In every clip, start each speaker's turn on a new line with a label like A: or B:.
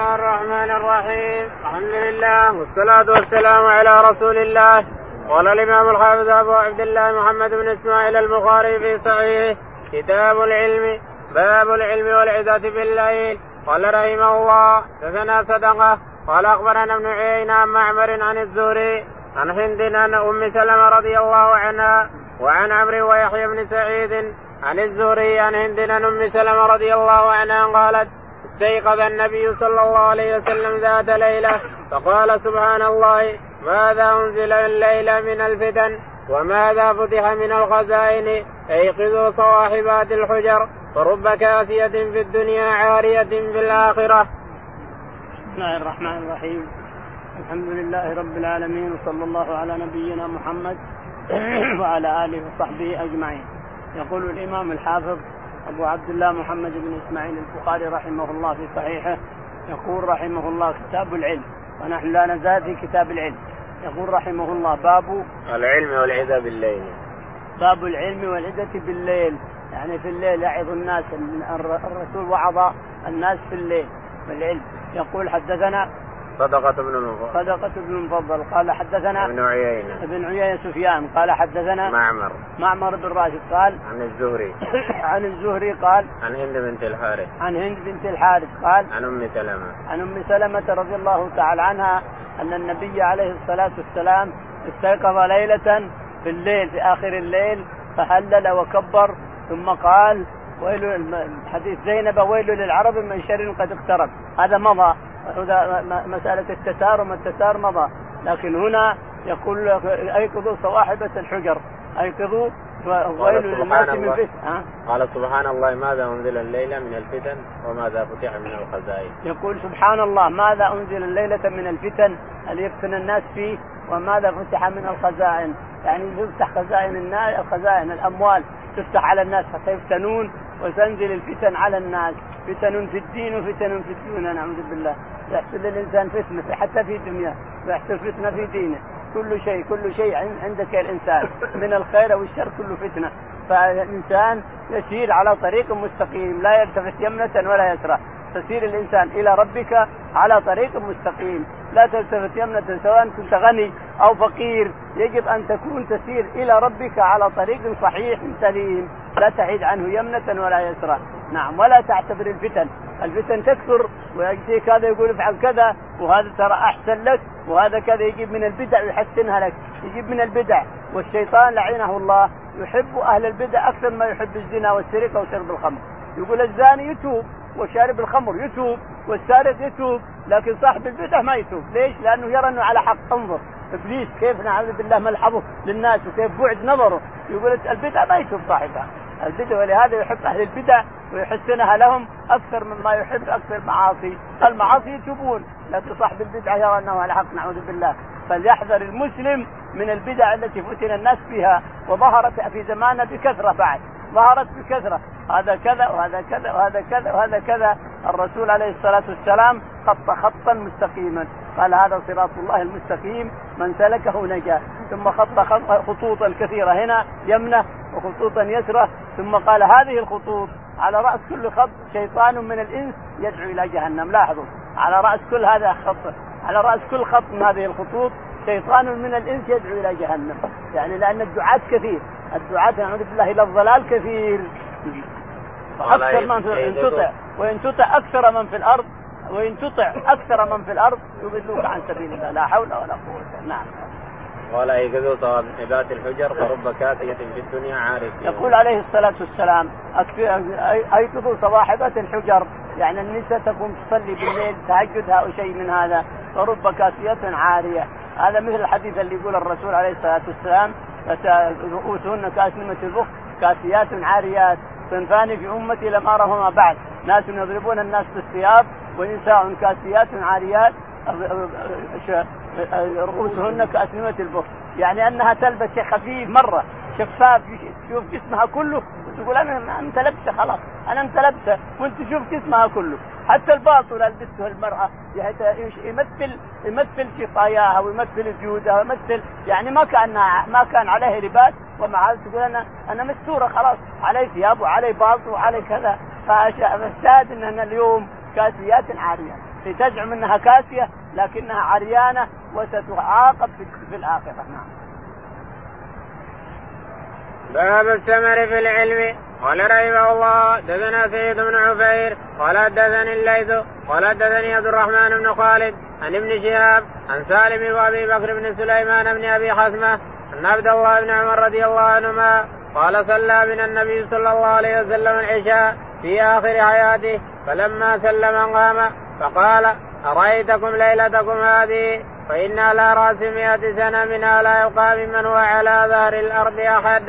A: الله الرحمن الرحيم الحمد لله والصلاة والسلام على رسول الله قال الإمام الحافظ أبو عبد الله محمد بن إسماعيل البخاري في صحيحه كتاب العلم باب العلم والعزة بالليل قال رحمه الله دثنا صدقة قال أخبرنا ابن عيينة عن معمر عن الزهري عن هند عن أم سلمة رضي الله عنها وعن عمرو ويحيى بن سعيد عن الزهري عن هند عن أم سلمة رضي الله عنها قالت استيقظ النبي صلى الله عليه وسلم ذات ليلة فقال سبحان الله ماذا أنزل الليلة من الفتن وماذا فتح من الخزائن أيقظوا صواحبات الحجر فرب كافية في الدنيا عارية في الآخرة بسم
B: الله الرحمن الرحيم الحمد لله رب العالمين وصلى الله على نبينا محمد وعلى آله وصحبه أجمعين يقول الإمام الحافظ أبو عبد الله محمد بن إسماعيل البخاري رحمه الله في صحيحه يقول رحمه الله كتاب العلم ونحن لا نزال في كتاب العلم يقول رحمه الله باب
C: العلم والعزة بالليل
B: باب العلم والعزة بالليل يعني في الليل يعظ الناس الرسول وعظ الناس في الليل بالعلم يقول حدثنا
C: صدقة بن المفضل صدقة بن المفضل
B: قال حدثنا
C: ابن عيينة
B: ابن عيينة سفيان قال حدثنا
C: معمر
B: معمر بن راشد قال
C: عن الزهري
B: عن الزهري قال
C: عن هند بنت الحارث
B: عن هند بنت الحارث قال
C: عن أم
B: سلمة عن أم سلمة رضي الله تعالى عنها أن النبي عليه الصلاة والسلام استيقظ ليلة في الليل في آخر الليل فهلل وكبر ثم قال ويل حديث زينب ويل للعرب من شر قد اقترب هذا مضى مسألة التتار وما التتار مضى لكن هنا يقول أيقظوا صواحبة الحجر أيقظوا ويل للناس من
C: قال سبحان الله ماذا أنزل الليلة من الفتن وماذا فتح من الخزائن
B: يقول سبحان الله ماذا أنزل الليلة من الفتن اللي يفتن الناس فيه وماذا فتح من الخزائن يعني يفتح خزائن الناس خزائن الأموال تفتح على الناس حتى يفتنون وتنزل الفتن على الناس فتن في الدين وفتن في الدنيا نعوذ بالله يحصل للإنسان فتنة حتى في دنياه ويحصل فتنة في دينه كل شيء كل شيء عندك يا الإنسان من الخير أو الشر كله فتنة فالإنسان يسير على طريق مستقيم لا يلتفت يمنة ولا يسرى تسير الإنسان إلى ربك على طريق مستقيم لا تلتفت يمنة سواء كنت غني أو فقير يجب أن تكون تسير إلى ربك على طريق صحيح سليم لا تعيد عنه يمنة ولا يسرى نعم ولا تعتبر الفتن الفتن تكثر ويجيك هذا يقول افعل كذا وهذا ترى احسن لك وهذا كذا يجيب من البدع ويحسنها لك يجيب من البدع والشيطان لعنه الله يحب اهل البدع اكثر ما يحب الزنا والسرقه وشرب الخمر يقول الزاني يتوب وشارب الخمر يتوب والسارق يتوب لكن صاحب البدع ما يتوب ليش؟ لانه يرى انه على حق انظر ابليس كيف نعوذ بالله ملحظه للناس وكيف بعد نظره يقول البدع ما يتوب صاحبها البدع ولهذا يحب اهل البدع ويحسنها لهم اكثر مما يحب اكثر المعاصي، المعاصي يتوبون لكن صاحب البدعه يرى انه على حق نعوذ بالله، فليحذر المسلم من البدع التي فتن الناس بها وظهرت في زماننا بكثره بعد، ظهرت بكثره هذا كذا وهذا كذا وهذا كذا وهذا كذا الرسول عليه الصلاه والسلام خط خطا مستقيما قال هذا صراط الله المستقيم من سلكه نجا ثم خط خطوطا كثيره هنا يمنه وخطوطا يسره ثم قال هذه الخطوط على راس كل خط شيطان من الانس يدعو الى جهنم لاحظوا على راس كل هذا خط على راس كل خط من هذه الخطوط شيطان من الانس يدعو الى جهنم يعني لان الدعاة كثير الدعاة نعوذ يعني بالله إلى الضلال كثير أكثر من في إن تطع وإن تطع أكثر من في الأرض وإن تطع أكثر من في الأرض يضلوك عن سبيل الله لا حول ولا قوة نعم
C: ولا يجوز نبات الحجر فرب كاتية في الدنيا عارف
B: يقول عليه الصلاة والسلام أيقظوا صواحبة الحجر يعني النساء تقوم تصلي بالليل تهجدها أو شيء من هذا فرب كاسية عارية هذا مثل الحديث اللي يقول الرسول عليه الصلاة والسلام رؤوسهن كأسنمة البخ كاسيات عاريات صنفان في أمتي لم أرهما بعد ناس يضربون الناس بالثياب ونساء كاسيات عاريات رؤوسهن كأسنمة البخ يعني أنها تلبس شيء خفيف مرة شفاف تشوف جسمها كله وتقول أنا أنت لبسة خلاص أنا أنت لبسة وأنت تشوف جسمها كله حتى الباطل البسه المرأة يعني يمثل يمثل شقاياها ويمثل جودها ويمثل يعني ما كان ما كان عليه لباس ومع ذلك تقول انا انا مستوره خلاص علي ثياب وعلي باطل وعلي كذا فالشاهد انا اليوم كاسيات عاريه تزعم انها كاسيه لكنها عريانه وستعاقب في الاخره نعم
A: باب الثمر في العلم قال رحمه الله دثنا سيد بن عفير قال دثني الليث قال دثني عبد الرحمن بن خالد عن ابن شهاب عن سالم وابي بكر بن سليمان بن ابي حسمه عن عبد الله بن عمر رضي الله عنهما قال صلى من النبي صلى الله عليه وسلم العشاء في اخر حياته فلما سلم قام فقال ارايتكم ليلتكم هذه فان على راس مئة سنه منها لا يقام من هو على ظهر الارض احد.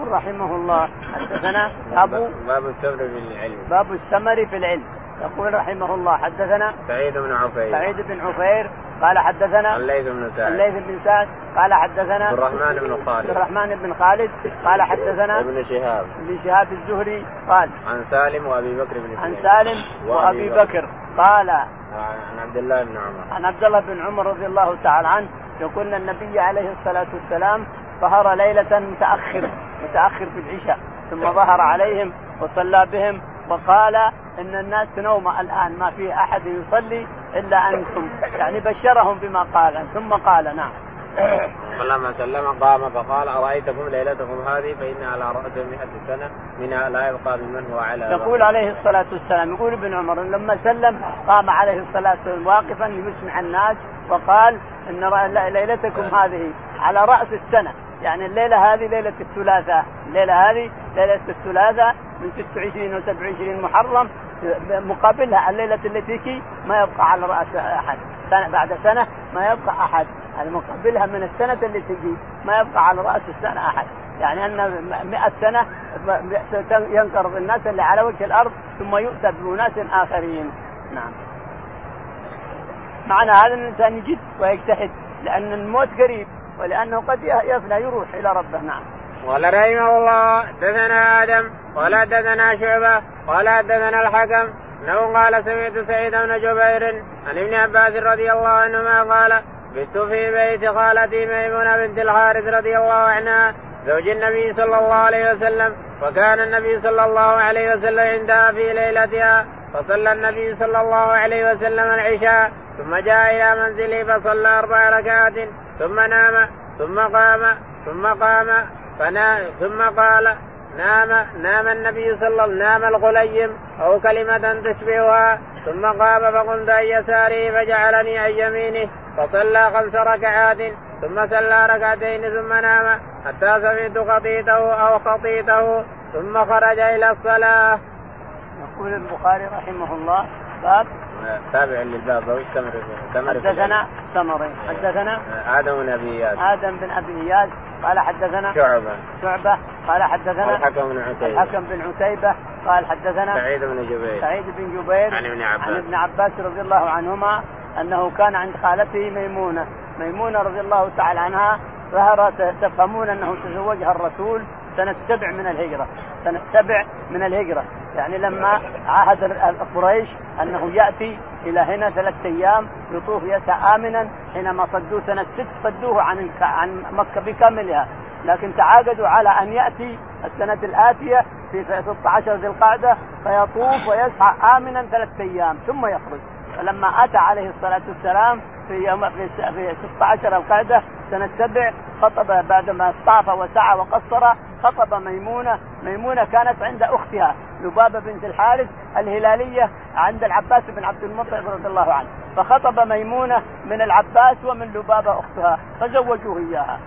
B: يقول رحمه الله حدثنا أبو
C: باب السمر في العلم
B: باب السمر في العلم يقول رحمه الله حدثنا
C: سعيد بن عفير
B: سعيد بن عفير قال حدثنا
C: الليث بن سعد
B: الليث بن سعد قال حدثنا
C: عبد الرحمن بن خالد عبد
B: الرحمن بن خالد قال حدثنا
C: ابن شهاب
B: ابن شهاب الزهري قال
C: عن سالم وابي بكر
B: بن عن سالم وابي بكر قال
C: عن عبد الله بن عمر عن
B: عبد الله بن عمر رضي الله تعالى عنه يقول النبي عليه الصلاه والسلام ظهر ليله متاخر متاخر في العشاء ثم ظهر عليهم وصلى بهم وقال ان الناس نوم الان ما في احد يصلي الا انتم يعني بشرهم بما قال ثم قال نعم
C: فلما سلم قام فقال أرأيتكم ليلتكم هذه فإن على رأس مئة سنة منها لا يبقى ممن هو على
B: يقول عليه الصلاة والسلام يقول ابن عمر لما سلم قام عليه الصلاة والسلام واقفا يسمع الناس وقال إن ليلتكم هذه على رأس السنة يعني الليله هذه ليله الثلاثاء، الليله هذه ليله الثلاثاء من 26 و27 محرم مقابلها الليله التي تجي ما يبقى على راس احد، سنه بعد سنه ما يبقى احد، يعني مقابلها من السنه اللي تجي ما يبقى على راس السنه احد، يعني ان 100 سنه ينقرض الناس اللي على وجه الارض ثم يؤتى باناس اخرين. نعم. معنى هذا الانسان يجد ويجتهد لان الموت قريب ولأنه قد يفنى
A: يروح إلى ربه نعم قال رحمه الله
B: دثنا
A: آدم ولا دثنا شعبة ولا دثنا الحكم انه قال سمعت سعيد بن جبير عن ابن عباس رضي الله عنهما قال بت في بيت خالتي ميمونه بنت الحارث رضي الله عنها زوج النبي صلى الله عليه وسلم وكان النبي صلى الله عليه وسلم عندها في ليلتها فصلى النبي صلى الله عليه وسلم العشاء ثم جاء إلى منزله فصلى أربع ركعات ثم نام ثم قام ثم قام فنام ثم قال نام نام النبي صلى الله نام الغليم أو كلمة تشبهها ثم قام فقمت عن يساره فجعلني عن يمينه فصلى خمس ركعات ثم صلى ركعتين ثم نام حتى سمعت خطيته أو خطيته ثم خرج إلى الصلاة
B: يقول البخاري رحمه الله
C: باب تابع للباب او
B: كم حدثنا السمري حدثنا
C: آه، ادم
B: بن
C: ابي
B: اياد ادم
C: بن
B: ابي اياد قال حدثنا
C: شعبه
B: شعبه قال حدثنا الحكم بن عتيبه الحكم بن عتيبه قال حدثنا
C: سعيد بن جبير
B: سعيد بن جبير عن ابن عباس عن ابن عباس رضي الله عنهما انه كان عند خالته ميمونه ميمونه رضي الله تعالى عنها ظهر تفهمون انه تزوجها الرسول سنة سبع من الهجرة سنة سبع من الهجرة يعني لما عهد قريش أنه يأتي إلى هنا ثلاثة أيام يطوف يسعى آمنا حينما صدوه سنة ست صدوه عن عن مكة بكاملها لكن تعاقدوا على أن يأتي السنة الآتية في 16 ذي القعدة فيطوف ويسعى آمنا ثلاثة أيام ثم يخرج فلما اتى عليه الصلاه والسلام في يوم في 16 القعده سنه سبع خطب بعدما استعفى وسعى وقصر خطب ميمونه، ميمونه كانت عند اختها لبابه بنت الحارث الهلاليه عند العباس بن عبد المطلب رضي الله عنه، فخطب ميمونه من العباس ومن لبابه اختها فزوجوه اياها،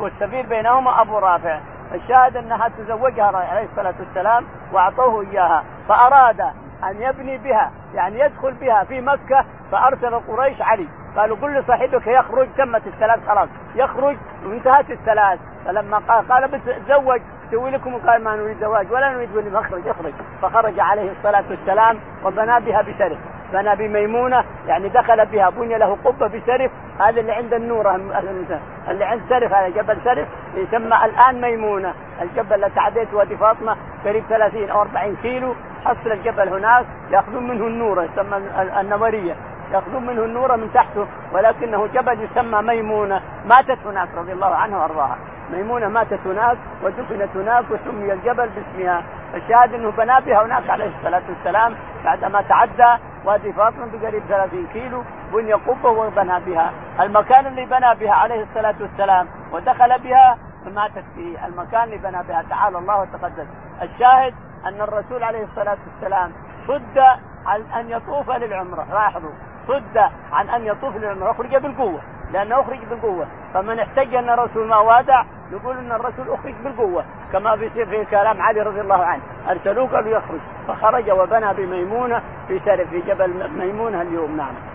B: والسفير بينهما ابو رافع، الشاهد انها تزوجها عليه الصلاه والسلام واعطوه اياها، فاراد ان يبني بها يعني يدخل بها في مكه فارسل قريش علي قالوا قل لصاحبك يخرج تمت الثلاث خلاص يخرج وانتهت الثلاث فلما قال قال بتزوج سوي لكم قال ما نريد زواج ولا نريد ولي مخرج يخرج فخرج عليه الصلاه والسلام وبنى بها بشرف بنى بميمونه يعني دخل بها بني له قبه بشرف هذا اللي عند النور اللي عند شرف هذا جبل شرف يسمى الان ميمونه الجبل اللي تعديت وادي فاطمه قريب 30 او 40 كيلو حصل الجبل هناك ياخذون منه النور يسمى النوريه ياخذون منه النور من تحته ولكنه جبل يسمى ميمونه ماتت هناك رضي الله عنها وارضاها ميمونه ماتت هناك ودفنت هناك وسمي الجبل باسمها الشاهد انه بنى بها هناك عليه الصلاه والسلام بعدما تعدى وادي فاطمه بقريب 30 كيلو بني قبه وبنى بها، المكان اللي بنى بها عليه الصلاه والسلام ودخل بها ماتت في المكان اللي بنى بها تعالى الله وتقدم الشاهد ان الرسول عليه الصلاه والسلام صد عن ان يطوف للعمره لاحظوا صد عن ان يطوف للعمره اخرج بالقوه لانه اخرج بالقوه فمن احتج ان الرسول ما وادع يقول ان الرسول اخرج بالقوه كما بيصير في كلام علي رضي الله عنه ارسلوه قالوا يخرج فخرج وبنى بميمونه في سرف في جبل ميمونه اليوم نعم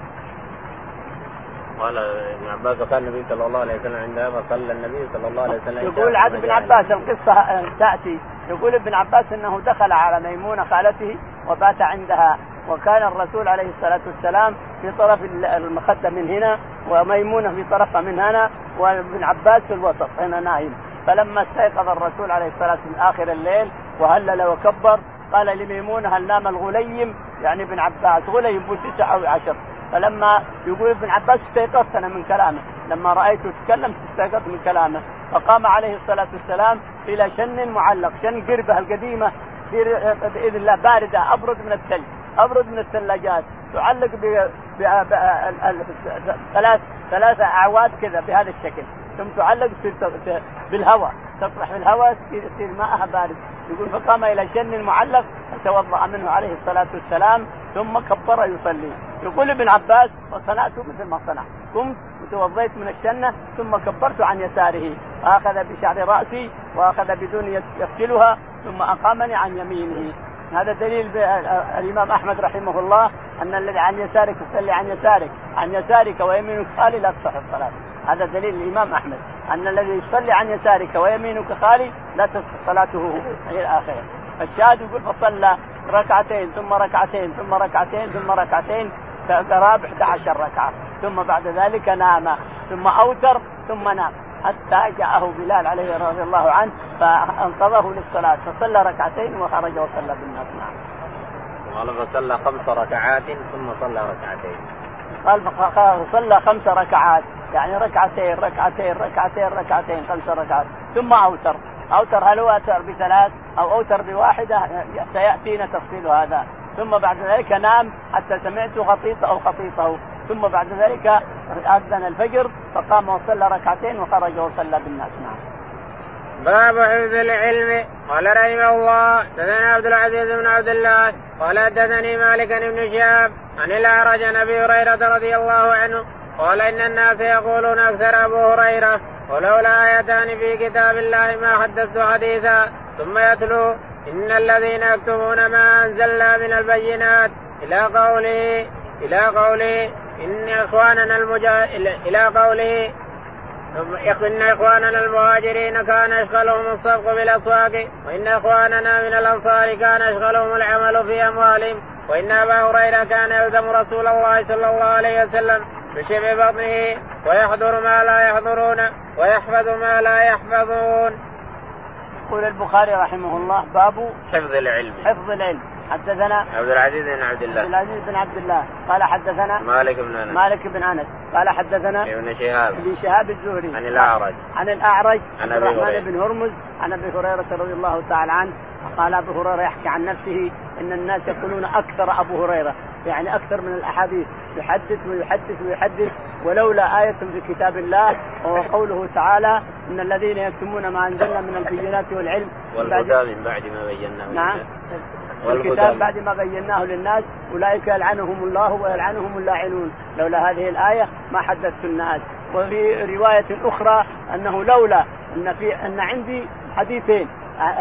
C: قال ابن عباس وكان النبي صلى الله عليه وسلم عندما صلى النبي صلى الله عليه وسلم يقول عبد بن عباس القصه
B: تاتي يقول ابن عباس انه دخل على ميمونه خالته وبات عندها وكان الرسول عليه الصلاه والسلام في طرف المخده من هنا وميمونه في طرفها من هنا وابن عباس في الوسط هنا نايم فلما استيقظ الرسول عليه الصلاه والسلام اخر الليل وهلل وكبر قال لميمونه هل نام الغليم يعني ابن عباس غليم ابو تسعه او عشر فلما يقول ابن عباس استيقظت انا من كلامه لما رايته يتكلم استيقظت من كلامه فقام عليه الصلاه والسلام الى شن معلق شن قربه القديمه تصير باذن الله بارده ابرد من الثلج ابرد من الثلاجات تعلق ب ثلاث ثلاث اعواد كذا بهذا الشكل ثم تعلق بالهواء تطرح بالهواء يصير ماءها بارد يقول فقام الى شن معلق فتوضا منه عليه الصلاه والسلام ثم كبر يصلي يقول ابن عباس فصنعت مثل ما صنع قمت وتوضيت من الشنة ثم كبرت عن يساره وأخذ بشعر رأسي وأخذ بدون يفتلها ثم أقامني عن يمينه هذا دليل الإمام أحمد رحمه الله أن الذي عن يسارك يصلي عن يسارك عن يسارك ويمينك خالي لا تصح الصلاة هذا دليل الإمام أحمد أن الذي يصلي عن يسارك ويمينك خالي لا تصح صلاته إلى آخره الشاهد يقول فصلى ركعتين ثم ركعتين ثم ركعتين ثم ركعتين قراب 11 ركعه ثم بعد ذلك نام ثم اوتر ثم نام حتى جاءه بلال عليه رضي الله عنه فانقذه للصلاه فصلى ركعتين وخرج وصلى
C: بالناس نعم. قال فصلى خمس ركعات ثم صلى ركعتين.
B: قال فصلى خمس ركعات يعني ركعتين ركعتين ركعتين ركعتين خمس ركعات ثم اوتر اوتر هل هو اوتر بثلاث او اوتر بواحده سياتينا تفصيل هذا ثم بعد ذلك نام حتى سمعت خطيطه او خطيطه ثم بعد ذلك اذن الفجر فقام وصلى ركعتين وخرج وصلى بالناس معه.
A: باب حفظ العلم قال رحمه الله دثنا عبد العزيز بن عبد الله قال حدثني مالك بن شهاب عن الاعرج عن ابي هريره رضي الله عنه قال ان الناس يقولون اكثر ابو هريره ولولا آيتان في كتاب الله ما حدثت حديثا ثم يتلو إن الذين يكتبون ما أنزلنا من البينات إلى قوله إلى قوله إن إخواننا المجا... إلى قوله إن إخواننا المهاجرين كان يشغلهم الصدق بالأسواق وإن إخواننا من الأنصار كان يشغلهم العمل في أموالهم وإن أبا هريرة كان يلزم رسول الله صلى الله عليه وسلم بشبع بطنه ويحضر ما لا يحضرون ويحفظ ما لا يحفظون.
B: يقول البخاري رحمه الله باب
C: حفظ العلم
B: حفظ العلم حدثنا
C: عبد العزيز بن عبد الله عبد
B: العزيز بن عبد الله قال حدثنا مالك
C: بن انس مالك بن
B: انس قال حدثنا ابن شهاب ابن شهاب الزهري عن الاعرج
C: عن الاعرج
B: عن ابي الرحمن بن هرمز عن ابي هريره رضي الله تعالى عنه قال ابو هريره يحكي عن نفسه ان الناس يقولون اكثر ابو هريره يعني اكثر من الاحاديث يحدث ويحدث ويحدث ولولا آية في كتاب الله وهو قوله تعالى ان الذين يكتمون ما انزلنا من البينات والعلم
C: والهدى من بعد ما بيناه نعم
B: الكتاب بعد ما بيناه للناس اولئك يلعنهم الله ويلعنهم اللاعنون لولا هذه الايه ما حدثت الناس وفي روايه اخرى انه لولا ان في ان عندي حديثين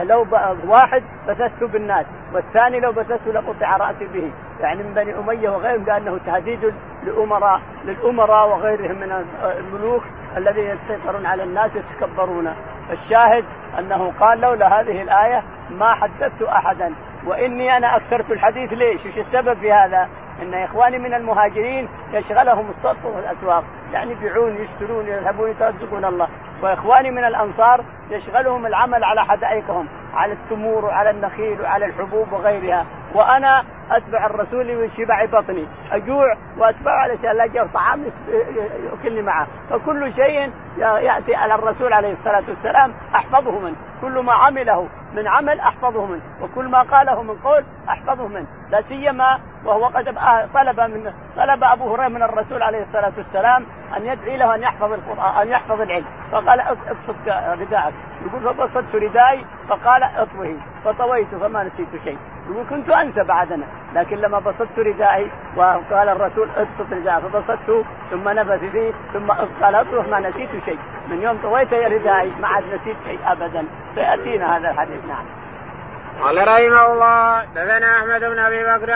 B: لو واحد بثثت بالناس والثاني لو بثثت لقطع راسي به يعني من بني اميه وغيرهم لانه تهديد لامراء للامراء وغيرهم من الملوك الذين يسيطرون على الناس يتكبرون الشاهد انه قال لولا هذه الايه ما حدثت احدا واني انا اكثرت الحديث ليش؟ وش السبب في هذا؟ ان اخواني من المهاجرين يشغلهم الصرف والاسواق، يعني يبيعون يشترون يذهبون يترزقون الله، واخواني من الانصار يشغلهم العمل على حدائقهم، على التمور وعلى النخيل وعلى الحبوب وغيرها، وانا اتبع الرسول من شبع بطني، اجوع واتبعه علشان لا طعام ياكلني معه، فكل شيء ياتي على الرسول عليه الصلاه والسلام احفظه منه، كل ما عمله من عمل احفظه منه، وكل ما قاله من قول احفظه منه، لا سيما وهو قد طلب من طلب ابو هريره من الرسول عليه الصلاه والسلام ان يدعي له ان يحفظ القران ان يحفظ العلم، فقال ابسط رداءك، يقول فبسطت ردائي فقال اطويه، فطويت فما نسيت شيء، يقول كنت انسى بعدنا، لكن لما بسطت ردائي وقال الرسول ابسط ردائك فبسطته ثم نفث فيه ثم قال اطرح ما نسيت شيء من يوم طويت ردائي ما عاد نسيت شيء ابدا سياتينا هذا الحديث نعم.
A: قال رحمه الله دثنا احمد بن ابي بكر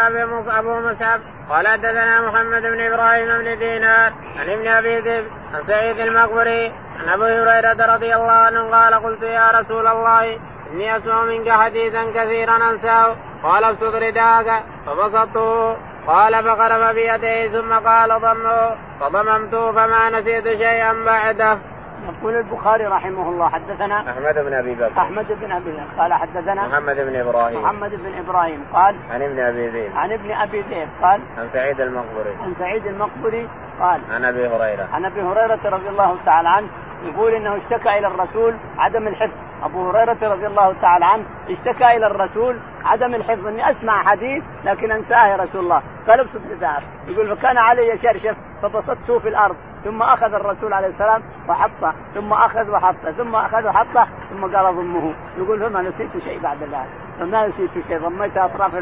A: ابو مصعب قال دثنا محمد بن ابراهيم بن دينار عن ابن ابي ذئب عن سعيد المقبري عن ابي هريره رضي الله عنه قال قلت يا رسول الله اني اسمع منك حديثا كثيرا انساه قال ابسط رداك فبسطته قال فقرب بيديه ثم قال ضمه فضممته فما نسيت شيئا بعده.
B: يقول البخاري رحمه الله حدثنا
C: احمد
B: بن
C: ابي
B: بكر احمد
C: بن
B: ابي بكر قال حدثنا
C: محمد بن ابراهيم
B: محمد بن ابراهيم قال
C: عن ابن ابي ذئب
B: عن ابن ابي ذئب قال
C: عن سعيد المقبري
B: عن سعيد المقبري قال
C: عن ابي هريره عن
B: ابي هريره رضي الله تعالى عنه يقول انه اشتكى الى الرسول عدم الحفظ ابو هريره رضي الله تعالى عنه اشتكى الى الرسول عدم الحفظ اني اسمع حديث لكن انساه يا رسول الله فلبس الدفاع يقول فكان علي شرشف فبسطته في الارض ثم اخذ الرسول عليه السلام وحطه ثم اخذ وحطه ثم اخذ وحطه ثم قال ضمه يقول فما نسيت شيء بعد ذلك فما نسيت شيء ضميت اطراف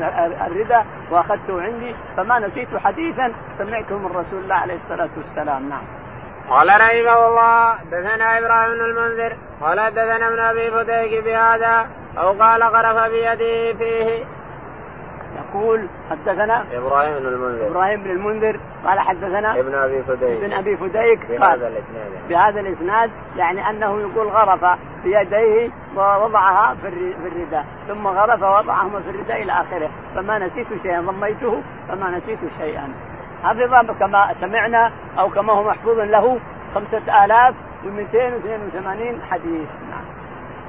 B: الرداء واخذته عندي فما نسيت حديثا سمعته من رسول الله عليه الصلاه والسلام نعم
A: قال رحمه الله دثنا ابراهيم بن المنذر قال دثنا ابن ابي فتيك بهذا او قال غرف بيده فيه.
B: يقول حدثنا
C: ابراهيم بن المنذر
B: ابراهيم
C: بن
B: المنذر قال حدثنا ابن ابي فديك ابن ابي فديك بهذا الاسناد يعني.
C: بهذا
B: الاسناد يعني انه يقول غرف بيديه ووضعها في الرداء ثم غرف ووضعهما في الرداء الى اخره فما نسيت شيئا ضميته فما نسيت شيئا حفظ كما سمعنا أو كما هو محفوظ له خمسة آلاف ومئتين واثنين وثمانين حديث نعم.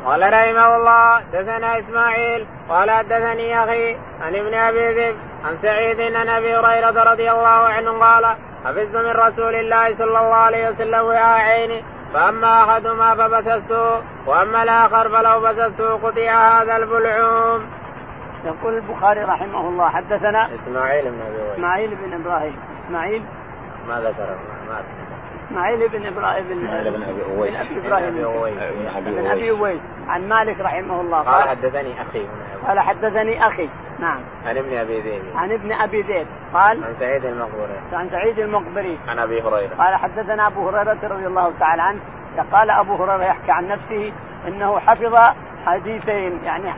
A: قال رحمه الله دثنا اسماعيل قال حدثني اخي عن ابن ابي ذئب عن سعيد عن ابي هريره رضي الله عنه قال حفظت من رسول الله صلى الله عليه وسلم عيني فاما احدهما فبسسته واما الاخر فلو بسسته قطع هذا البلعوم.
B: يقول البخاري رحمه الله حدثنا اسماعيل بن ابي اسماعيل
C: بن
B: ابراهيم اسماعيل ما ذكره ما اسماعيل
C: بن ابراهيم بن ابي بن ابي اويس بن ابي اويس
B: عن مالك رحمه الله قال
C: حدثني اخي
B: قال حدثني اخي نعم
C: عن ابن ابي ذئب عن
B: ابن ابي ذئب قال
C: عن سعيد المقبري عن
B: سعيد المقبري
C: عن ابي هريره
B: قال حدثنا ابو هريره رضي الله تعالى عنه قال ابو هريره يحكي عن نفسه انه حفظ حديثين يعني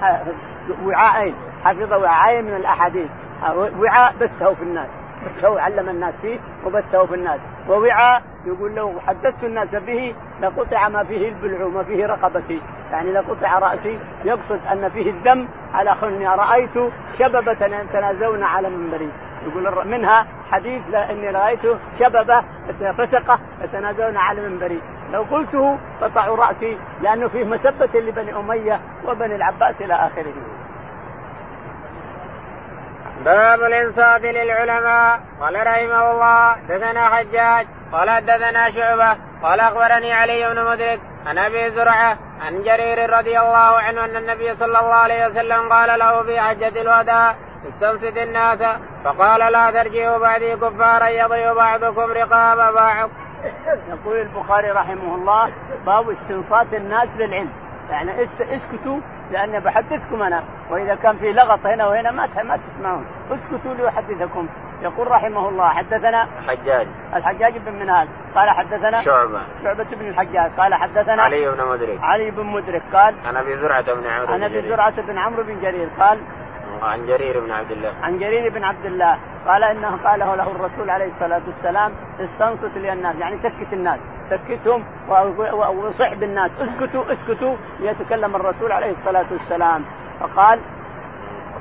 B: وعاءين حفظ وعاءين من الاحاديث وعاء بثه في الناس بثه علم الناس فيه وبثه في الناس ووعاء يقول لو حدثت الناس به لقطع ما فيه البلع وما فيه رقبتي يعني لقطع راسي يقصد ان فيه الدم على خلني رايت شببه يتنازون على منبري يقول منها حديث اني رايت شببه فسقه يتنازون على منبري لو قلته قطعوا راسي لانه فيه مسبه لبني اميه وبني العباس الى اخره
A: باب الانصات للعلماء قال رحمه الله دثنا حجاج قال دثنا شعبه قال اخبرني علي بن مدرك عن ابي زرعه عن جرير رضي الله عنه ان النبي صلى الله عليه وسلم قال له في حجه الوداع استنصت الناس فقال لا ترجعوا بعدي كفارا يضيع بعضكم رقاب
B: بعض. يقول البخاري رحمه الله باب استنصات الناس للعلم يعني اسكتوا لاني بحدثكم انا واذا كان في لغط هنا وهنا ما ما تسمعون اسكتوا لي احدثكم يقول رحمه الله حدثنا
C: الحجاج
B: الحجاج بن منال قال حدثنا
C: شعبة
B: شعبة بن الحجاج قال حدثنا
C: علي بن مدرك
B: علي بن مدرك قال
C: عن ابي زرعة بن
B: عمرو عن
C: ابي
B: زرعة بن عمرو بن جرير قال
C: عن جرير بن عبد الله
B: عن جرير بن عبد الله قال انه قاله له الرسول عليه الصلاة والسلام استنصت الناس يعني سكت الناس سكتهم وصح بالناس اسكتوا اسكتوا ليتكلم الرسول عليه الصلاة والسلام فقال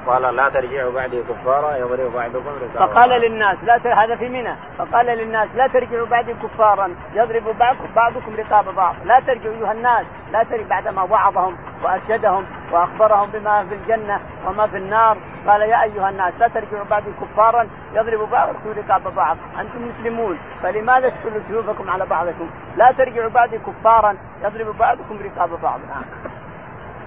C: قال لا ترجعوا بعدي كفارا يضرب بعضكم
B: فقال للناس لا تر... هذا في منى فقال للناس لا ترجعوا بعدي كفارا يضرب بعضكم بعضكم رقاب بعض لا ترجعوا ايها الناس لا ترجعوا بعدما وعظهم وارشدهم واخبرهم بما في الجنه وما في النار قال يا ايها الناس لا ترجعوا بعدي كفارا يضرب بعضكم رقاب بعض انتم مسلمون فلماذا تشكلوا سيوفكم على بعضكم لا ترجعوا بعدي كفارا يضرب بعضكم رقاب بعض نعم.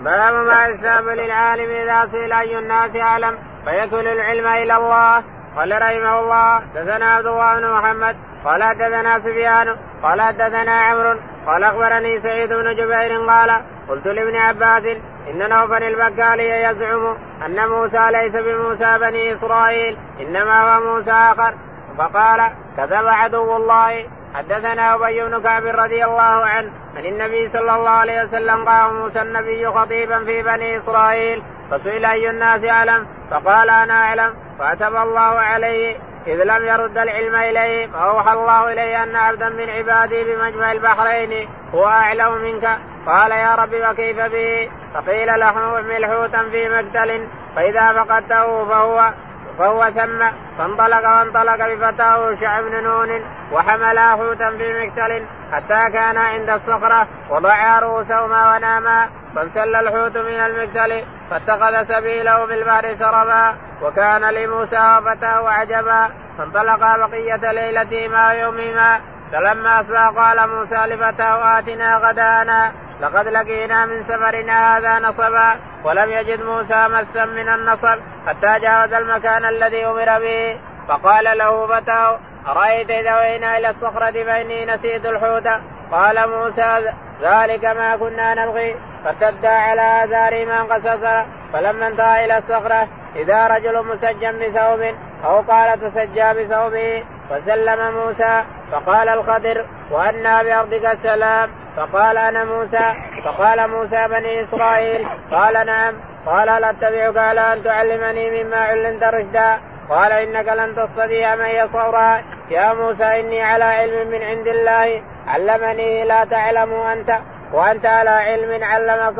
A: باب ما يستحب للعالم اذا سئل اي الناس اعلم فيكل العلم الى الله قال رحمه الله دثنا عبد الله بن محمد قال حدثنا سفيان قال حدثنا عمرو قال اخبرني سعيد بن جبير قال قلت لابن عباس ان نوفا البكالي يزعم ان موسى ليس بموسى بني اسرائيل انما هو موسى اخر فقال كذب عدو الله حدثنا ابي بن كعب رضي الله عنه عن النبي صلى الله عليه وسلم قال موسى النبي خطيبا في بني اسرائيل فسئل اي الناس اعلم فقال انا اعلم فاتب الله عليه إذ لم يرد العلم إليه فأوحى الله الي أن عبدا من عبادي بمجمع البحرين هو أعلم منك قال يا رب وكيف به فقيل له اعمل حوتا في مقتل فإذا فقدته فهو فهو ثم فانطلق وانطلق بفتاه شعب بن نون وحملا حوتا في مكتل حتى كان عند الصخرة وضعا رؤوسهما وناما فانسل الحوت من المكتل فاتخذ سبيله في البحر سربا وكان لموسى وفتاه عجبا فانطلقا بقية ليلتهما ويومهما فلما أصبح قال موسى لفتاه آتنا غدانا لقد لقينا من سفرنا هذا نصبا ولم يجد موسى مسا من النصب حتى جاوز المكان الذي امر به فقال له فتاه ارايت اذا وينا الى الصخره فاني نسيت الحوت قال موسى ذلك ما كنا نبغي فارتدا على اثارهما قصصا فلما انتهى الى الصخره اذا رجل مسجى بثوب او قال تسجى بثوبه فسلم موسى فقال الخضر وانى بارضك السلام فقال انا موسى فقال موسى بني اسرائيل قال نعم قال لا اتبعك على ان تعلمني مما علمت رشدا قال انك لن تستطيع من يصورا يا موسى اني على علم من عند الله علمني لا تعلم انت وانت على علم علمك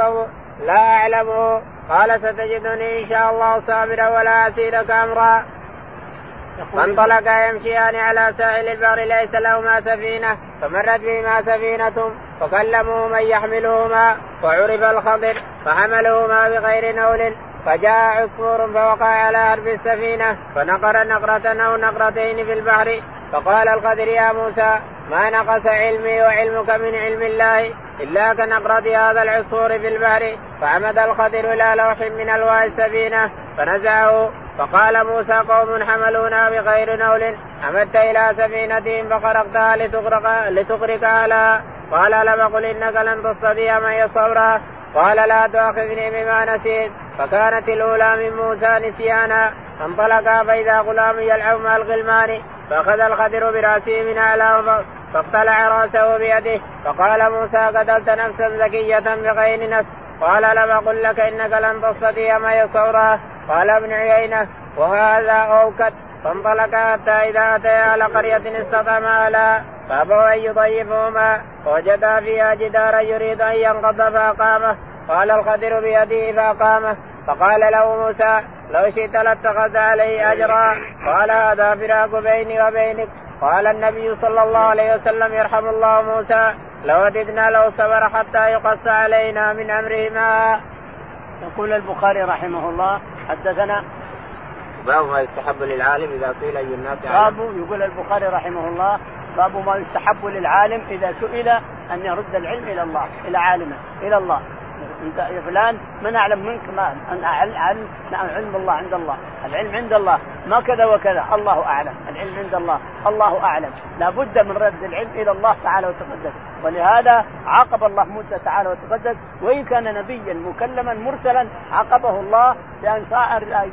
A: لا أعلمه قال ستجدني إن شاء الله صابرا ولا أسيرك أمرا فانطلقا يمشيان على ساحل البحر ليس لهما سفينة فمرت بهما سفينة فكلموا من يحملهما وعرف الخضر فحملهما بغير نول فجاء عصفور فوقع على ارض السفينة فنقر نقرة أو نقرتين في البحر فقال الخضر يا موسى ما نقص علمي وعلمك من علم الله إلا كنقرة هذا العصفور في البحر فعمد الخضر إلى لوح من ألواح السفينة فنزعه فقال موسى قوم حملونا بغير نول عمدت إلى سفينتهم فخرقتها لتغرق, لتغرق أهلها قال لم قل إنك لن تستطيع من صبرا قال لا تؤاخذني بما نسيت فكانت الأولى من موسى نسيانا فانطلقا فإذا غلام يلعب مع الغلمان فأخذ الخدر برأسه من أعلاه فاقتلع رأسه بيده فقال موسى قتلت نفسا زكية بغير نفس قال لم أقل لك إنك لن تستطيع ما صبرا قال ابن عيينة وهذا أوكد فانطلقا حتى إذا أتيا على قرية استطعما لا فأبوا أن يضيفهما فوجدا فيها جدارا يريد أن ينقض فأقامه قال الخدر بيده فأقامه فقال له موسى لو شئت لاتخذت علي أجرا قال هذا فراق بيني وبينك قال النبي صلى الله عليه وسلم يرحم الله موسى لو وددنا لو صبر حتى يقص علينا من أمره ما
B: يقول البخاري رحمه الله حدثنا
C: باب ما يستحب للعالم اذا سئل اي الناس باب
B: يقول البخاري رحمه الله باب ما يستحب للعالم اذا سئل ان يرد العلم الى الله الى عالمه الى الله انت يا فلان من اعلم منك ما ان علم نعم علم الله عند الله، العلم عند الله ما كذا وكذا، الله اعلم، العلم عند الله، الله اعلم، لابد من رد العلم الى الله تعالى وتقدس، ولهذا عاقب الله موسى تعالى وتقدس وان كان نبيا مكلما مرسلا عاقبه الله بان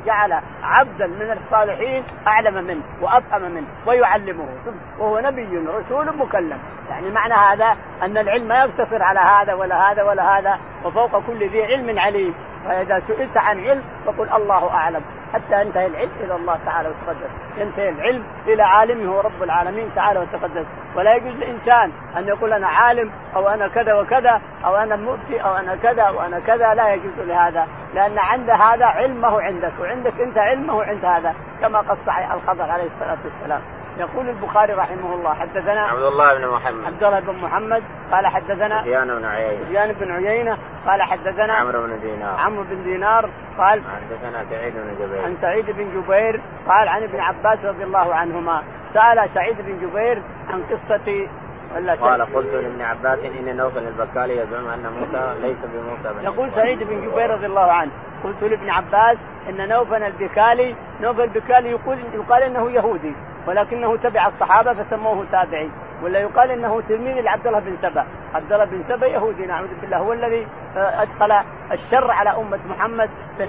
B: جعل عبدا من الصالحين اعلم منه وافهم منه ويعلمه وهو نبي رسول مكلم يعني معنى هذا ان العلم ما يقتصر على هذا ولا هذا ولا هذا وفوق كل ذي علم عليم فإذا سئلت عن علم فقل الله أعلم حتى ينتهي العلم إلى الله تعالى وتقدس ينتهي العلم إلى عالمه هو رب العالمين تعالى وتقدس ولا يجوز لإنسان أن يقول أنا عالم أو أنا كذا وكذا أو أنا مؤتي أو أنا كذا وأنا كذا لا يجوز لهذا لأن عند هذا علمه عندك وعندك أنت علمه عند هذا كما قص صحيح الخضر عليه الصلاة والسلام يقول البخاري رحمه الله حدثنا
C: عبد الله بن محمد
B: عبد الله بن محمد قال حدثنا
C: سفيان بن عيينه
B: سفيان بن عيينه قال حدثنا
C: عمرو بن دينار
B: عمرو بن دينار قال
C: حدثنا سعيد بن جبير
B: عن سعيد بن جبير قال عن ابن عباس رضي الله عنهما سال سعيد بن جبير عن قصه
C: قال قلت لابن عباس ان نوفل البكالي يزعم ان موسى ليس بموسى
B: بن يقول سعيد بن جبير رضي الله عنه قلت لابن عباس ان نوفل البكالي نوفل البكالي يقول يقال انه يهودي ولكنه تبع الصحابه فسموه تابعي ولا يقال انه تلميذ لعبد الله بن سبا، عبد الله بن سبا يهودي نعوذ بالله هو الذي آه، ادخل الشر على امه محمد في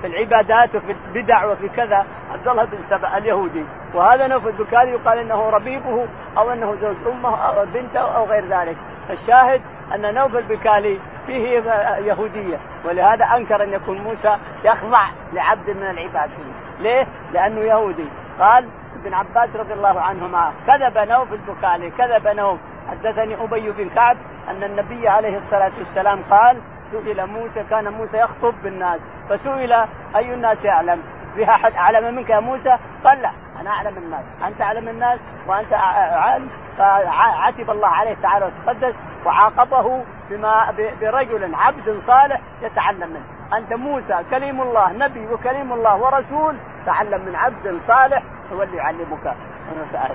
B: في العبادات وفي البدع وفي كذا، عبد الله بن سبا اليهودي، وهذا نوف البكالي يقال انه ربيبه او انه زوج امه او بنته او غير ذلك، الشاهد ان نوف البكالي فيه يهوديه ولهذا انكر ان يكون موسى يخضع لعبد من العباد ليه؟ لانه يهودي قال ابن عباس رضي الله عنهما كذب نوف في كذب نوف حدثني ابي بن كعب ان النبي عليه الصلاه والسلام قال سئل موسى كان موسى يخطب بالناس فسئل اي الناس يعلم؟ فيها احد اعلم منك يا موسى؟ قال لا انا اعلم الناس، انت اعلم الناس وانت عالم فعتب الله عليه تعالى وتقدس وعاقبه بما برجل عبد صالح يتعلم منه انت موسى كليم الله نبي وكليم الله ورسول تعلم من عبد صالح هو اللي يعلمك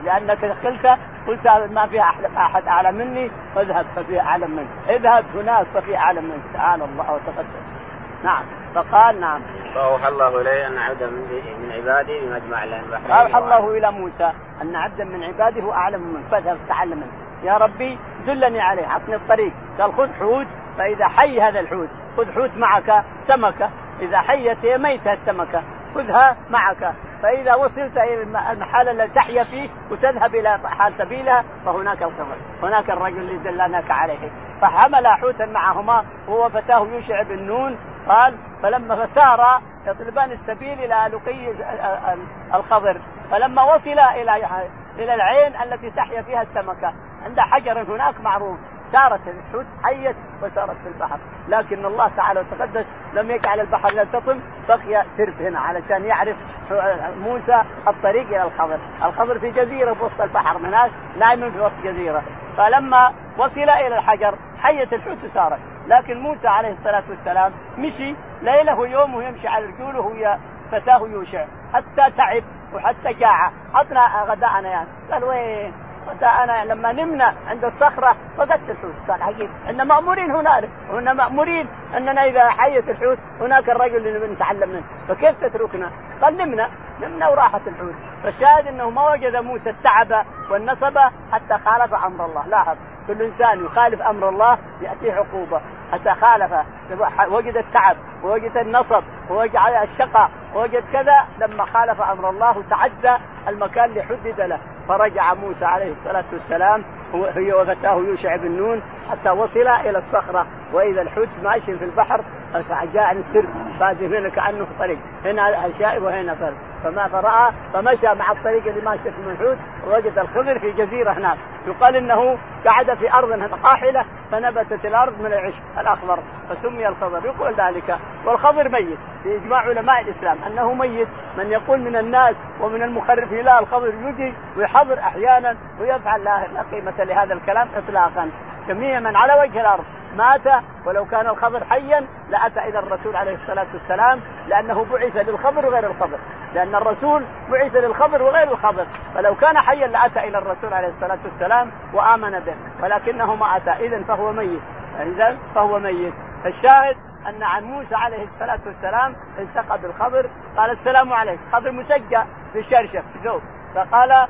B: لانك قلت قلت ما في احد اعلى مني فاذهب ففي اعلم منك اذهب هناك ففي اعلم منك تعالى الله وتقدس نعم فقال نعم
C: فأوحى الله إلي أن عبدا من عبادي بمجمع البحرين
B: أوحى الله إلى موسى أن عبدا من عبادي هو أعلم منه فاذهب تعلم منه يا ربي دلني عليه عطني الطريق قال خذ حوت فإذا حي هذا الحوت خذ حوت معك سمكة إذا حيت هي ميتة السمكة خذها معك فإذا وصلت إلى المحل الذي تحيا فيه وتذهب إلى حال سبيلها فهناك القمر هناك الرجل الذي دلناك عليه فحمل حوتا معهما هو فتاه يوشع بن نون قال فلما فسار يطلبان السبيل الى لقي الخضر فلما وصل الى الى العين التي تحيا فيها السمكه عند حجر هناك معروف سارت الحوت حيت وسارت في البحر لكن الله تعالى وتقدس لم يجعل البحر يلتطم بقي سرب هنا علشان يعرف موسى الطريق الى الخضر الخضر في جزيره في وسط البحر هناك نايم في وسط جزيره فلما وصل الى الحجر حيت الحوت وسارت لكن موسى عليه الصلاة والسلام مشي ليله ويوم يمشي على رجوله ويا فتاه يوشع حتى تعب وحتى جاع عطنا غداءنا يعني قال وين غداءنا لما نمنا عند الصخرة فقدت الحوت قال عجيب احنا مأمورين هنالك وإحنا مأمورين أننا إذا حيت الحوت هناك الرجل اللي بنتعلم منه فكيف تتركنا قال نمنا نمنا وراحت الحوت فالشاهد أنه ما وجد موسى التعب والنصب حتى خالف أمر الله لاحظ كل انسان يخالف امر الله ياتيه عقوبه حتى خالف وجد التعب ووجد النصب ووجد الشقاء وجد كذا لما خالف امر الله تعدى المكان اللي حدد له فرجع موسى عليه الصلاه والسلام هي وفتاه يوشع بن نون حتى وصل الى الصخره واذا الحوت ماشي في البحر فجاء السرب بازي هنا كانه طريق هنا شائب وهنا فرد فما فراى فمشى مع الطريق اللي ماشي في الحوت ووجد الخضر في جزيره هناك يقال انه قعد في ارض قاحله فنبتت الارض من العشب الاخضر فسمي الخضر يقول ذلك والخضر ميت باجماع علماء الاسلام انه ميت من يقول من الناس ومن المخرفين لا الخمر يجي ويحضر احيانا ويفعل لا قيمه لهذا الكلام اطلاقا جميع من على وجه الارض مات ولو كان الخبر حيا لاتى الى الرسول عليه الصلاه والسلام لانه بعث للخبر وغير الخبر، لان الرسول بعث للخبر وغير الخبر، فلو كان حيا لاتى الى الرسول عليه الصلاه والسلام وامن به، ولكنه ما اتى، اذا فهو ميت، اذا فهو ميت، الشاهد أن عن موسى عليه الصلاة والسلام التقى بالخضر قال السلام عليك خضر مسجى في في ثوب فقال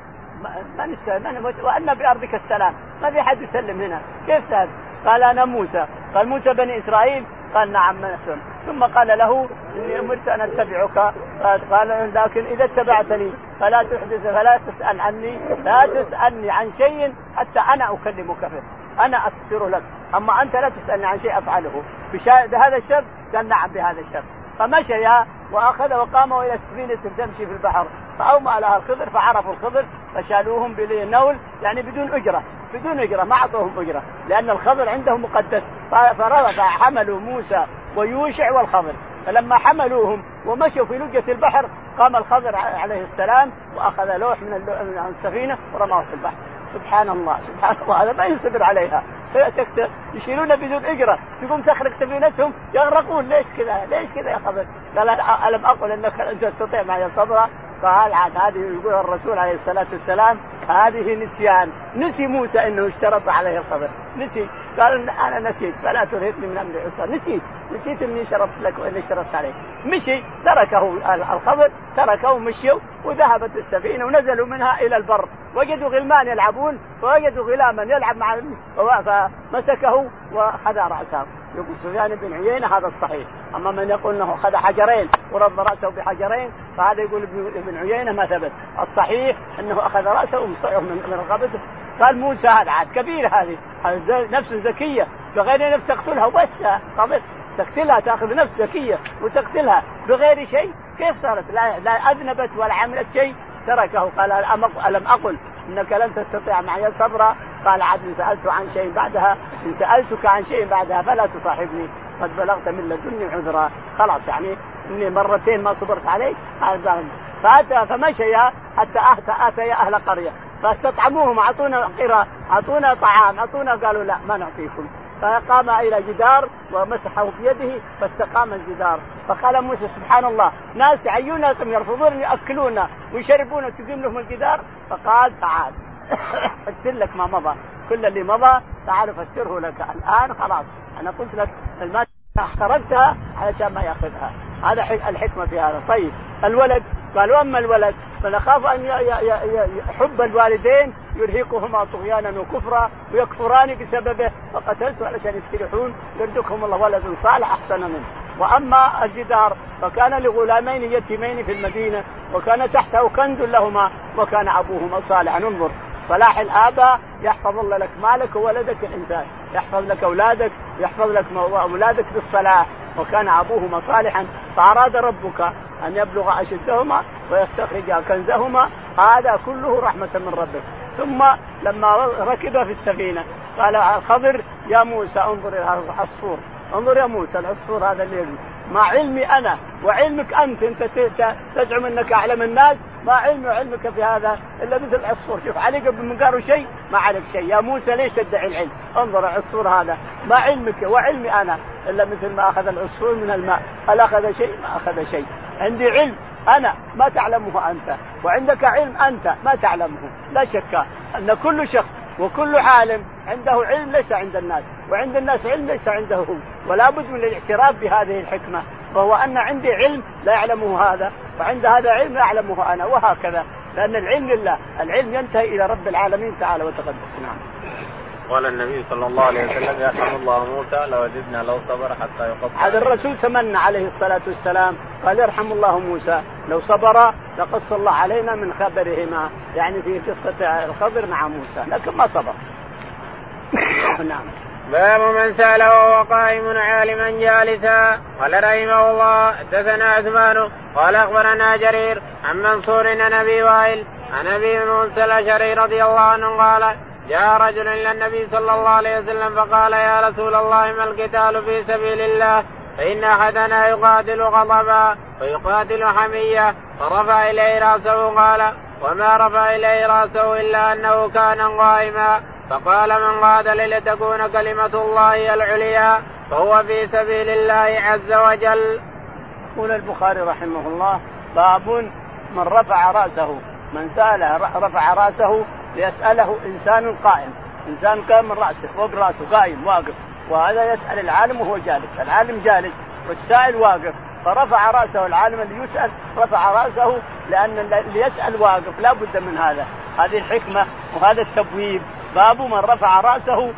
B: من من وأن بأرضك السلام ما في احد يسلم هنا كيف سأل قال أنا موسى قال موسى بني إسرائيل قال نعم من أسلم ثم قال له إني أمرت أن أتبعك قال لكن إذا اتبعتني فلا تحدث فلا تسأل عني لا تسألني عن شيء حتى أنا أكلمك فيه أنا أفسر لك أما أنت لا تسألني عن شيء أفعله بهذا الشر قال نعم بهذا الشر فمشيا واخذ وقام الى سفينه تمشي في البحر فاومأ لها الخضر فعرفوا الخضر فشالوهم بالنول يعني بدون اجره بدون اجره ما اعطوهم اجره لان الخضر عندهم مقدس فرفع حملوا موسى ويوشع والخضر فلما حملوهم ومشوا في لجة البحر قام الخضر عليه السلام واخذ لوح من السفينه ورماه في البحر سبحان الله سبحان الله هذا ما يصبر عليها تكسر بدون اجره تقوم تخرق سفينتهم يغرقون ليش كذا ليش كذا يا خبر قال الم اقل انك لن تستطيع معي صبرا قال عاد هذه يقول الرسول عليه الصلاه والسلام هذه نسيان نسي موسى انه اشترط عليه الخبر نسي قال انا نسيت فلا ترهقني من امر عسر نسيت نسيت اني شربت لك واني شربت عليك مشي تركه الخبر تركه ومشيوا وذهبت السفينه ونزلوا منها الى البر وجدوا غلمان يلعبون فوجدوا غلاما يلعب مع فمسكه وخذ راسه يقول سفيان بن عيينه هذا الصحيح اما من يقول انه خذ حجرين ورد راسه بحجرين فهذا يقول ابن عيينه ما ثبت الصحيح انه اخذ راسه ومصعه من رقبته قال موسى هذا عاد كبير هذه نفس ذكيه فغير نفس تقتلها وبس قضيت تقتلها تاخذ نفس زكيه وتقتلها بغير شيء كيف صارت لا, لا اذنبت ولا عملت شيء تركه قال الم اقل انك لن تستطيع معي صبرا قال عاد ان سالت عن شيء بعدها ان سالتك عن شيء بعدها فلا تصاحبني قد بلغت من لدني عذرا خلاص يعني اني مرتين ما صبرت عليك فاتى فمشي حتى اتى اتي اهل قريه فاستطعموهم اعطونا قرى اعطونا طعام اعطونا قالوا لا ما نعطيكم فقام الى جدار ومسحه بيده فاستقام الجدار فقال موسى سبحان الله ناس عيونكم يرفضون ياكلونا ويشربونا تقيم لهم الجدار فقال تعال فسر لك ما مضى كل اللي مضى تعال افسره لك الان خلاص انا قلت لك الماده احترمتها علشان ما ياخذها هذا الحكمه في هذا طيب الولد قال واما الولد فنخاف ان حب الوالدين يرهقهما طغيانا وكفرا ويكفران بسببه فقتلت علشان يستريحون يرزقهم الله ولدا صالح احسن منه واما الجدار فكان لغلامين يتيمين في المدينه وكان تحته كنز لهما وكان ابوهما صالحا انظر صلاح الاباء يحفظ الله لك مالك وولدك الانسان يحفظ لك اولادك يحفظ لك اولادك بالصلاح وكان أبوهما صالحا فأراد ربك أن يبلغ أشدهما ويستخرج كنزهما هذا كله رحمة من ربك ثم لما ركب في السفينة قال الخضر يا موسى انظر إلى العصفور انظر يا موسى العصفور هذا اللي مع علمي انا وعلمك انت انت تزعم انك اعلم الناس ما علمي وعلمك في هذا الا مثل العصفور شوف عليك بن قالوا شيء ما عليك شيء يا موسى ليش تدعي العلم انظر العصفور هذا ما علمك وعلمي انا الا مثل ما اخذ العصفور من الماء هل اخذ شيء ما اخذ شيء عندي علم انا ما تعلمه انت وعندك علم انت ما تعلمه لا شك ان كل شخص وكل عالم عنده علم ليس عند الناس وعند الناس علم ليس عنده هو ولا بد من الاعتراف بهذه الحكمة وهو أن عندي علم لا يعلمه هذا وعند هذا علم لا أعلمه أنا وهكذا لأن العلم لله العلم ينتهي إلى رب العالمين تعالى وتقدس نعم
C: قال النبي صلى الله عليه وسلم يرحم الله موسى لوجدنا لو صبر حتى يقطع
B: هذا الرسول تمنى عليه الصلاة والسلام قال يرحم الله موسى لو صبر لقص الله علينا من خبرهما يعني في قصة الخبر مع موسى لكن ما صبر
A: نعم باب من سأله وهو قائم عالما جالسا قال رحمه الله حدثنا عثمان قال أخبرنا جرير عن منصور عن أبي وائل عن أبي موسى الأشعري رضي الله عنه قال جاء رجل الى النبي صلى الله عليه وسلم فقال يا رسول الله ما القتال في سبيل الله فان احدنا يقاتل غضبا ويقاتل حميه فرفع اليه راسه قال وما رفع اليه راسه الا انه كان قائما فقال من قاتل لتكون كلمه الله العليا فهو في سبيل الله عز وجل.
B: يقول البخاري رحمه الله باب من رفع راسه من سال رفع راسه ليسأله إنسان قائم إنسان قائم من رأسه فوق رأسه قائم واقف وهذا يسأل العالم وهو جالس العالم جالس والسائل واقف فرفع رأسه العالم اللي يسأل رفع رأسه لأن اللي يسأل واقف لا بد من هذا هذه الحكمة وهذا التبويب باب من رفع رأسه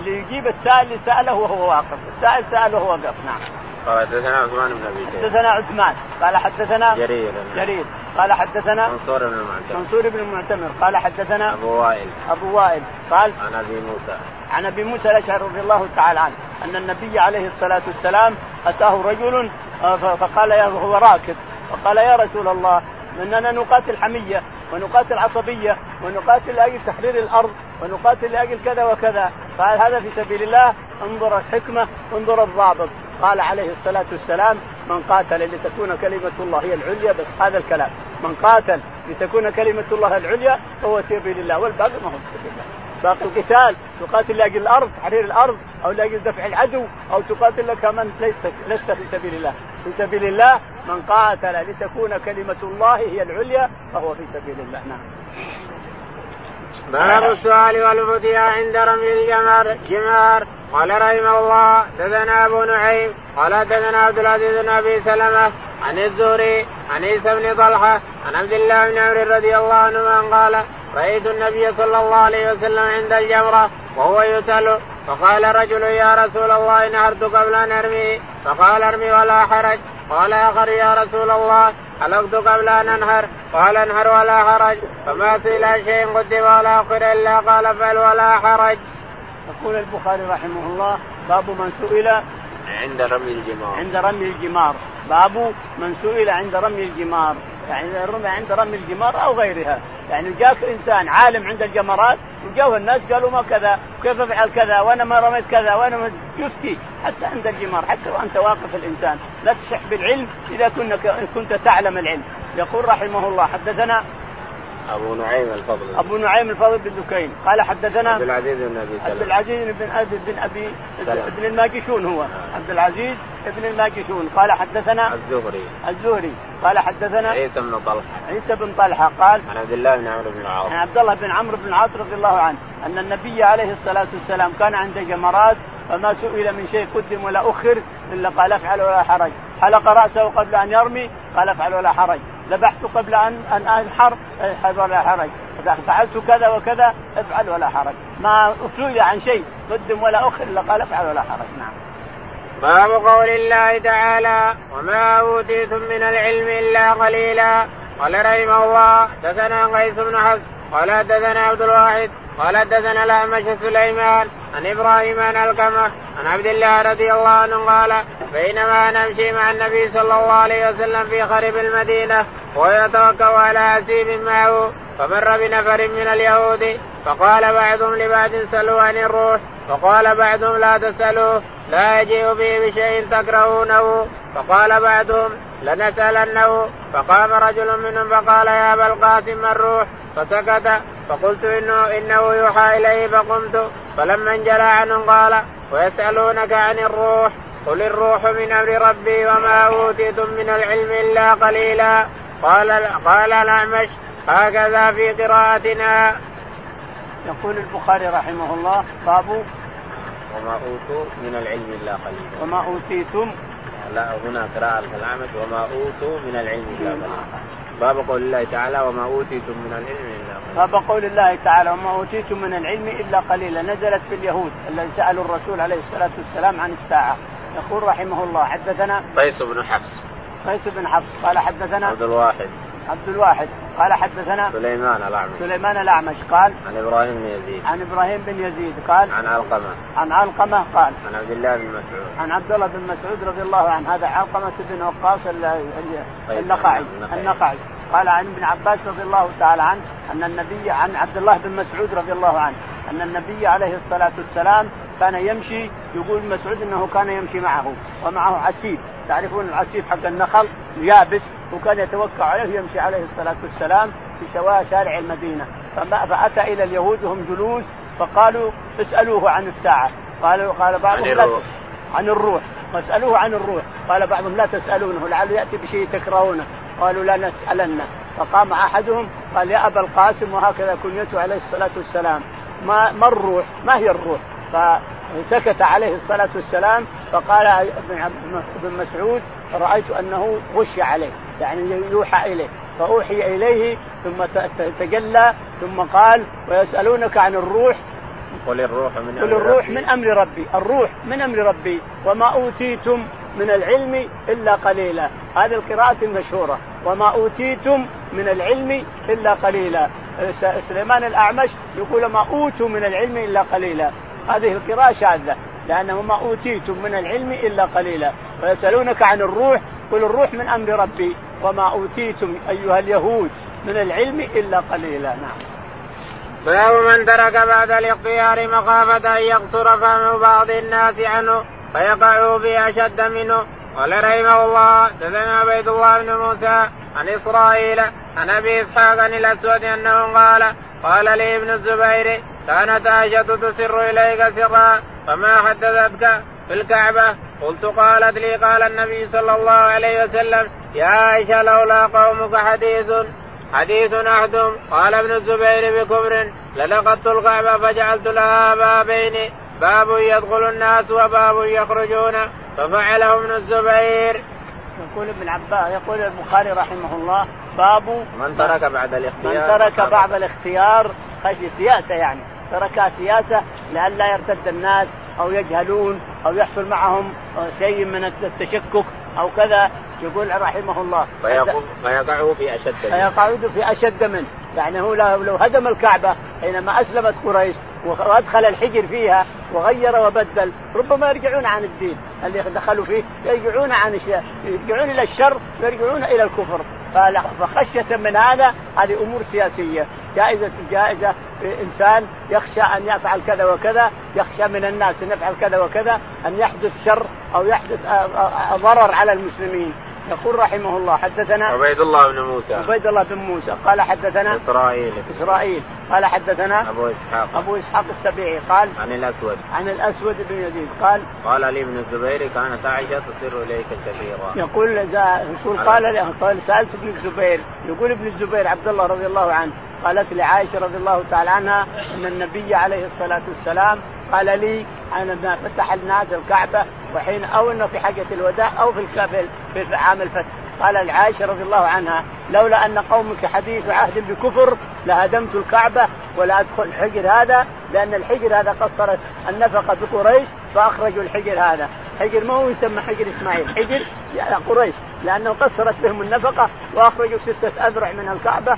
B: ليجيب السائل اللي سأله وهو واقف السائل سأله وهو واقف نعم قال حدثنا عثمان بن ابي شيبه حدثنا عثمان قال حدثنا جرير جرير قال حدثنا
C: منصور بن المعتمر منصور بن المعتمر
B: قال حدثنا
C: ابو وائل
B: ابو وائل قال
C: عن ابي موسى عن
B: ابي موسى الاشعري رضي الله تعالى عنه ان النبي عليه الصلاه والسلام اتاه رجل آه، فقال يا هو راكب فقال يا رسول الله اننا نقاتل حميه ونقاتل عصبيه ونقاتل لاجل تحرير الارض ونقاتل لاجل كذا وكذا قال هذا في سبيل الله انظر الحكمه انظر الضابط قال عليه الصلاه والسلام من قاتل لتكون كلمه الله هي العليا بس هذا الكلام من قاتل لتكون كلمه الله العليا فهو سبيل الله والباقي ما هو سبيل الله باقي القتال تقاتل لاجل الارض تحرير الارض او لاجل دفع العدو او تقاتل من ليست لست في سبيل الله في سبيل الله من قاتل لتكون كلمه الله هي العليا فهو في سبيل الله نعم
A: باب السؤال والفتيا عند رمي الجمار جمار قال رحمه الله دثنا ابو نعيم قال دثنا عبد العزيز بن ابي سلمه عن الزهري عن عيسى بن طلحه عن عبد الله بن عمرو رضي الله عنه قال رأيت النبي صلى الله عليه وسلم عند الجمرة وهو يسأل فقال رجل يا رسول الله نهرت قبل أن أرمي فقال ارمي ولا حرج قال آخر يا رسول الله حلقت قبل أن أنهر قال انهر ولا حرج فما سئل شيء قدم ولا أخر إلا قال فعل ولا حرج
B: يقول البخاري رحمه الله باب من سئل
C: عند رمي الجمار
B: عند رمي الجمار باب من سئل عند رمي الجمار يعني الرمي عند رمي الجمار او غيرها يعني جاك انسان عالم عند الجمرات وجاه الناس قالوا ما كذا كيف افعل كذا وانا ما رميت كذا وانا ما يفتي حتى عند الجمار حتى وانت واقف الانسان لا تصح بالعلم اذا كنت كنت تعلم العلم يقول رحمه الله حدثنا
C: ابو نعيم الفضل ابو نعيم الفضل
B: بن دكين قال حدثنا عبد العزيز
C: بن ابي سلمه عبد العزيز بن
B: ابي بن ابي ابن الماجشون هو آه. عبد العزيز ابن الماجشون قال حدثنا
C: الزهري
B: الزهري قال حدثنا
C: عيسى بن
B: طلحه عيسى
C: بن
B: طلحه قال
C: عن عبد الله بن عمرو بن العاص عن عبد الله بن عمرو بن العاص
B: رضي الله عنه ان النبي عليه الصلاه والسلام كان عنده جمرات فما سئل من شيء قدم ولا اخر الا قال افعل ولا حرج حلق راسه قبل ان يرمي قال افعل ولا حرج ذبحت قبل ان ان انحر انحر ولا حرج فعلت كذا وكذا افعل ولا حرج ما سئل عن شيء قدم ولا اخر الا قال افعل ولا حرج نعم
A: باب قول الله تعالى وما اوتيتم من العلم الا قليلا قال رحمه الله دثنا قيس بن حفص قال دثنا عبد الواحد قال دثنا الاعمش سليمان عن ابراهيم عن الكمه عن عبد الله رضي الله عنه قال بينما نمشي مع النبي صلى الله عليه وسلم في خرب المدينه ويتوكا على عسيب معه فمر بنفر من اليهود فقال بعضهم لبعض سلوا عن الروح فقال بعضهم لا تسألوه لا يجيء به بشيء تكرهونه فقال بعضهم لنسألنه فقام رجل منهم فقال يا أبا القاسم الروح فسكت فقلت إنه إنه يوحى إليه فقمت فلما انجلى عنه قال ويسألونك عن الروح قل الروح من أمر ربي وما أوتيتم من العلم إلا قليلا قال قال الأعمش هكذا في قراءتنا
B: يقول البخاري رحمه الله باب
C: وما اوتوا من العلم الا قليلا
B: وما اوتيتم
C: لا هنا قراءة العامة وما اوتوا من العلم الا قليلا باب قول الله تعالى وما اوتيتم من العلم
B: الا قليلا باب قول الله تعالى وما اوتيتم من العلم الا قليلا نزلت في اليهود الذين سالوا الرسول عليه الصلاه والسلام عن الساعه يقول رحمه الله حدثنا
C: قيس بن حفص
B: قيس بن حفص قال حدثنا
C: عبد الواحد
B: عبد الواحد قال حدثنا
C: سليمان الاعمش
B: سليمان الاعمش قال
C: عن ابراهيم بن يزيد عن
B: ابراهيم بن يزيد قال
C: عن علقمه
B: عن علقمه قال عن
C: عبد الله بن مسعود عن
B: عبد الله بن مسعود رضي الله عنه هذا علقمه بن وقاص طيب، النقعي النقعي قال عن ابن عباس رضي الله تعالى عنه ان النبي عن عبد الله بن مسعود رضي الله عنه ان النبي عليه الصلاه والسلام كان يمشي يقول مسعود انه كان يمشي معه ومعه عسير تعرفون العسيف حق النخل يابس وكان يتوقع عليه ويمشي عليه الصلاة والسلام في شارع المدينة فأتى إلى اليهود وهم جلوس فقالوا اسألوه عن الساعة قالوا
C: قال بعضهم عن الروح
B: عن الروح واسألوه عن الروح قال بعضهم لا تسألونه لعله يأتي بشيء تكرهونه قالوا لا نسألنه فقام أحدهم قال يا أبا القاسم وهكذا كنيته عليه الصلاة والسلام ما, ما الروح ما هي الروح فسكت عليه الصلاة والسلام فقال ابن مسعود رأيت أنه غش عليه يعني يوحى إليه فأوحي إليه ثم تجلى ثم قال ويسألونك عن الروح
C: قل الروح من قل الروح من أمر ربي
B: الروح من أمر ربي وما أوتيتم من العلم إلا قليلا هذه القراءة المشهورة وما أوتيتم من العلم إلا قليلا سليمان الأعمش يقول ما أوتوا من العلم إلا قليلا هذه القراءة شاذة لأنه ما أوتيتم من العلم إلا قليلا ويسألونك عن الروح قل الروح من أمر ربي وما أوتيتم أيها اليهود من العلم إلا قليلا نعم باب
A: من ترك بعد الاختيار مخافة أن يقصر فهم بعض الناس عنه فيقعوا في أشد منه قال رحمه الله دثنا بيت الله بن موسى عن إسرائيل عن أبي إسحاق الأسود أنه قال قال لي ابن الزبير كانت عائشة تسر إليك سرا فما حدثتك في الكعبة قلت قالت لي قال النبي صلى الله عليه وسلم يا عائشة لولا قومك حديث حديث أحدهم قال ابن الزبير بكبر للقدت الكعبة فجعلت لها بابين باب يدخل الناس وباب يخرجون ففعله ابن الزبير
B: يقول ابن عباس يقول البخاري رحمه الله باب
C: من ترك بعد الاختيار
B: من ترك بعد الاختيار خشي سياسة يعني تركها سياسه لئلا يرتد الناس او يجهلون او يحصل معهم شيء من التشكك او كذا يقول رحمه الله
C: فيقع
B: في اشد منه
C: في
B: اشد منه يعني هو لو هدم الكعبه حينما اسلمت قريش وادخل الحجر فيها وغير وبدل ربما يرجعون عن الدين اللي دخلوا فيه يرجعون عن الشر يرجعون الى الشر ويرجعون الى الكفر قال فخشية من هذا هذه أمور سياسية جائزة جائزة إنسان يخشى أن يفعل كذا وكذا يخشى من الناس أن يفعل كذا وكذا أن يحدث شر أو يحدث آه، آه، آه، ضرر على المسلمين يقول رحمه الله حدثنا
C: عبيد الله بن موسى
B: عبيد الله بن موسى قال حدثنا
C: اسرائيل
B: اسرائيل قال حدثنا
C: ابو اسحاق
B: ابو اسحاق السبيعي قال
C: عن الاسود
B: عن الاسود بن يزيد قال
C: قال لي ابن الزبير كانت عائشه تصير اليك
B: كثيرا يقول يقول قال قال سالت ابن الزبير يقول ابن الزبير عبد الله رضي الله عنه قالت لعائشه رضي الله تعالى عنها ان النبي عليه الصلاه والسلام قال لي انا فتح الناس الكعبه وحين او انه في حجه الوداع او في الكافل في عام الفتح قال العائشة رضي الله عنها لولا ان قومك حديث عهد بكفر لهدمت الكعبه ولا ادخل الحجر هذا لان الحجر هذا قصرت النفقه بقريش فاخرجوا الحجر هذا حجر ما هو يسمى حجر اسماعيل حجر يعني قريش لانه قصرت بهم النفقه واخرجوا سته اذرع من الكعبه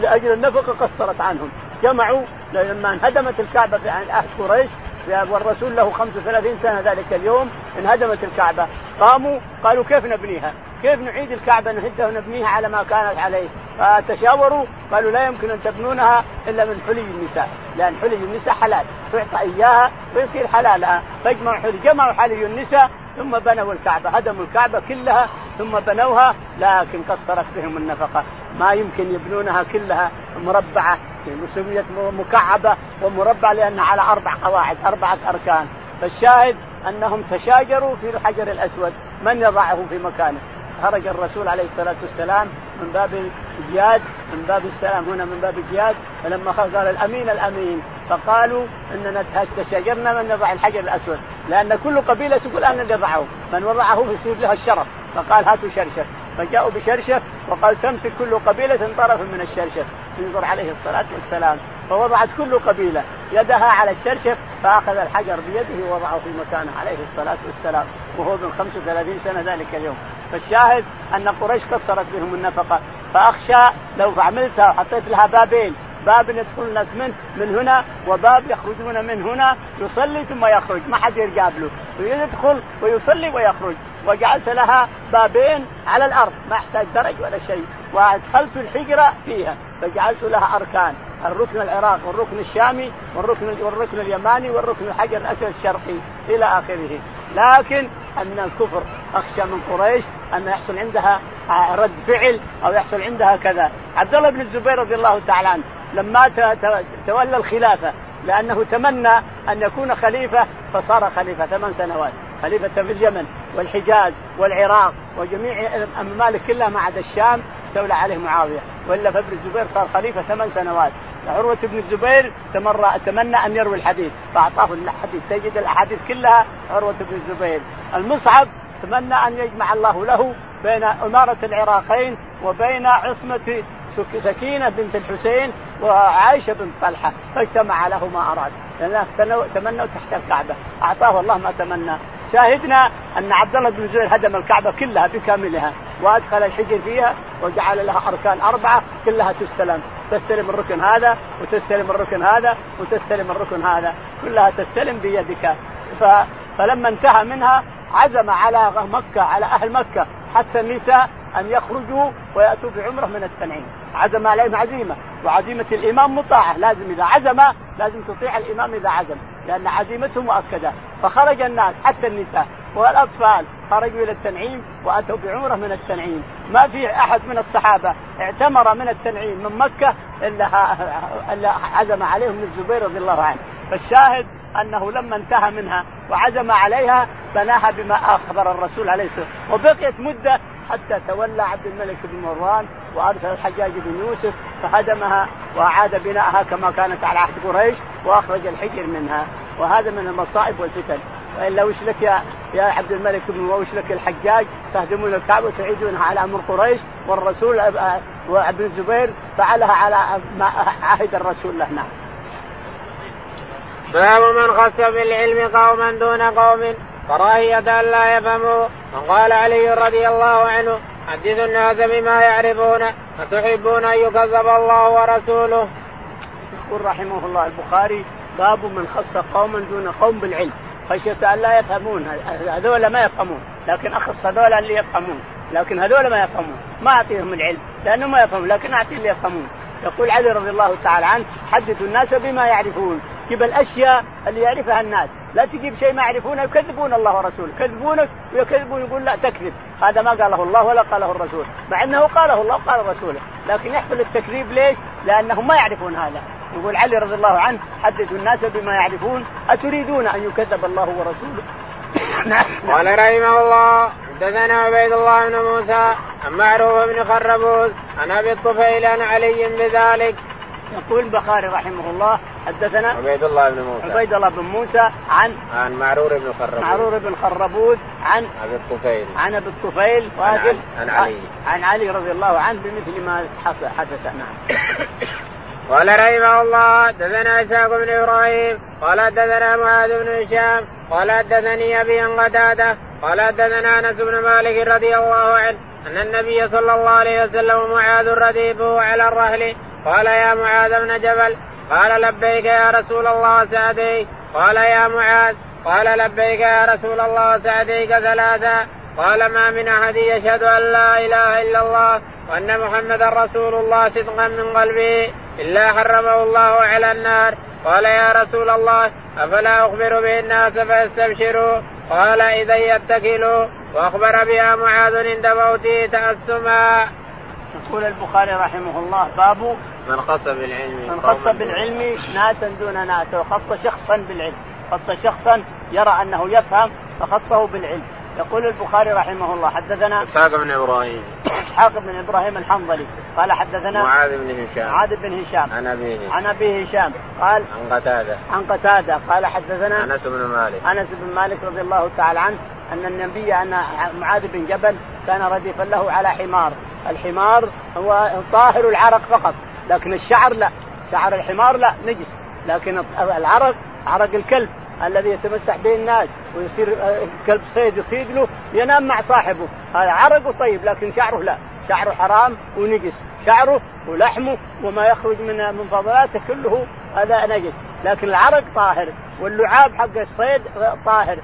B: لاجل النفقه قصرت عنهم جمعوا لما انهدمت الكعبه في عهد قريش والرسول له 35 سنة ذلك اليوم انهدمت الكعبة قاموا قالوا كيف نبنيها كيف نعيد الكعبة نهدها ونبنيها على ما كانت عليه فتشاوروا قالوا لا يمكن أن تبنونها إلا من حلي النساء لأن حلي النساء حلال تعطى إياها ويصير حلالها فاجمعوا حلي جمعوا حلي النساء ثم بنوا الكعبة هدموا الكعبة كلها ثم بنوها لكن قصرت بهم النفقة ما يمكن يبنونها كلها مربعة ستين وسميت مكعبة ومربع لأنها على أربع قواعد أربعة أركان فالشاهد أنهم تشاجروا في الحجر الأسود من يضعه في مكانه خرج الرسول عليه الصلاة والسلام من باب الجياد من باب السلام هنا من باب الجياد فلما خرج قال الأمين الأمين فقالوا اننا تشاجرنا من يضع الحجر الاسود لان كل قبيله تقول انا يضعه من وضعه يصير لها الشرف فقال هاتوا شرشف فجاءوا بشرشف وقال تمسك كل قبيله طرفا من الشرشف ينظر عليه الصلاة والسلام فوضعت كل قبيلة يدها على الشرشف فأخذ الحجر بيده ووضعه في مكانه عليه الصلاة والسلام وهو من 35 سنة ذلك اليوم فالشاهد أن قريش قصرت بهم النفقة فأخشى لو عملتها وحطيت لها بابين باب يدخل الناس منه من هنا وباب يخرجون من هنا يصلي ثم يخرج ما حد يرجع له يدخل ويصلي ويخرج وجعلت لها بابين على الارض ما احتاج درج ولا شيء وادخلت الحجره فيها فجعلت لها اركان الركن العراق والركن الشامي والركن والركن اليماني والركن الحجر الاسد الشرقي الى اخره لكن ان الكفر اخشى من قريش ان يحصل عندها رد فعل او يحصل عندها كذا عبد الله بن الزبير رضي الله تعالى عنه لما تولى الخلافه لانه تمنى ان يكون خليفه فصار خليفه ثمان سنوات خليفه في اليمن والحجاز والعراق وجميع الممالك كلها ما عدا الشام استولى عليه معاويه والا فابن الزبير صار خليفه ثمان سنوات عروه بن الزبير تمر تمنى ان يروي الحديث فاعطاه الحديث تجد الاحاديث كلها عروه بن الزبير المصعب تمنى ان يجمع الله له بين إمارة العراقين وبين عصمة سكينة بنت الحسين وعائشة بنت طلحة فاجتمع له ما أراد لأنه تمنوا تحت الكعبة أعطاه الله ما تمنى شاهدنا أن عبد الله بن زهير هدم الكعبة كلها بكاملها وأدخل الحجر فيها وجعل لها أركان أربعة كلها تستلم تستلم الركن هذا وتستلم الركن هذا وتستلم الركن هذا كلها تستلم بيدك ف... فلما انتهى منها عزم على مكة على أهل مكة حتى النساء ان يخرجوا وياتوا بعمره من التنعيم عزم عليهم عزيمه وعزيمه الامام مطاعه لازم اذا عزم لازم تطيع الامام اذا عزم لان عزيمته مؤكده فخرج الناس حتى النساء والاطفال خرجوا الى التنعيم واتوا بعمره من التنعيم، ما في احد من الصحابه اعتمر من التنعيم من مكه الا الا عزم عليهم الزبير رضي الله عنه، فالشاهد انه لما انتهى منها وعزم عليها بناها بما اخبر الرسول عليه الصلاه والسلام وبقيت مده حتى تولى عبد الملك بن مروان وارسل الحجاج بن يوسف فهدمها واعاد بناءها كما كانت على عهد قريش واخرج الحجر منها وهذا من المصائب والفتن والا وش لك يا يا عبد الملك بن وش لك الحجاج تهدمون الكعبه وتعيدونها على امر قريش والرسول آه، آه، وعبد الزبير فعلها على ما عهد الرسول له نعم.
A: باب من خص بالعلم قوما دون قوم كراهية أن لا يفهموا وقال علي رضي الله عنه حدث الناس بما يعرفون أتحبون أن يكذب الله ورسوله
B: يقول رحمه الله البخاري باب من خص قوما دون قوم بالعلم خشية أن لا يفهمون هذول ما يفهمون لكن أخص هذول اللي يفهمون لكن هذول ما يفهمون ما أعطيهم العلم لأنه ما يفهمون لكن أعطي اللي يفهمون يقول علي رضي الله تعالى عنه حدثوا الناس بما يعرفون جيب الاشياء اللي يعرفها الناس لا تجيب شيء ما يعرفونه يكذبون الله ورسوله يكذبونك ويكذبون يقول لا تكذب هذا ما قاله الله ولا قاله الرسول مع انه قاله الله وقال رسوله لكن يحصل التكذيب ليش؟ لانهم ما يعرفون هذا يقول علي رضي الله عنه حدثوا الناس بما يعرفون اتريدون ان يكذب الله ورسوله
A: نعم. قال رحمه الله حدثنا عبيد الله بن موسى عن معروف بن خربوز عن ابي الطفيل عن علي بذلك
B: يقول البخاري رحمه الله
C: حدثنا عبيد الله بن موسى
B: عبيد
C: الله
B: بن موسى عن
C: عن معرور بن
B: خربوت
C: معرور بن
B: خربوت
C: عن ابي الطفيل
B: عن ابي الطفيل عن, عن علي عن علي رضي الله عنه بمثل ما
C: حدث نعم
B: قال رحمه
A: الله دثنا اسحاق بن ابراهيم قال دثنا معاذ بن هشام قال دثني ابي عن قتاده قال دثنا انس بن مالك رضي الله عنه ان النبي صلى الله عليه وسلم معاذ رديفه على الرهل قال يا معاذ بن جبل قال لبيك يا رسول الله سعدي قال يا معاذ قال لبيك يا رسول الله سعديك ثلاثا قال ما من احد يشهد ان لا اله الا الله وان محمدا رسول الله صدقا من قلبه الا حرمه الله على النار قال يا رسول الله افلا اخبر به الناس فيستبشروا قال اذا يتكلوا واخبر بها معاذ عند موته تاسما. يقول البخاري رحمه الله باب من خص بالعلم من خص بالعلم ناسا دون ناس وخص شخصا بالعلم خص شخصا يرى انه يفهم فخصه بالعلم يقول البخاري رحمه الله حدثنا اسحاق بن ابراهيم اسحاق بن ابراهيم الحنظلي قال حدثنا معاذ بن هشام معاذ بن هشام عن ابيه عن ابي هشام قال عن قتاده عن قتاده قال حدثنا انس بن مالك انس بن مالك رضي الله تعالى عنه ان النبي ان معاذ بن جبل كان رديفا له على حمار الحمار هو طاهر العرق فقط لكن الشعر لا شعر الحمار لا نجس لكن العرق عرق الكلب الذي يتمسح به الناس ويصير آه، كلب صيد يصيد له ينام مع صاحبه هذا عرقه طيب لكن شعره لا شعره حرام ونجس شعره ولحمه وما يخرج من من فضلاته كله هذا نجس لكن العرق طاهر واللعاب حق الصيد طاهر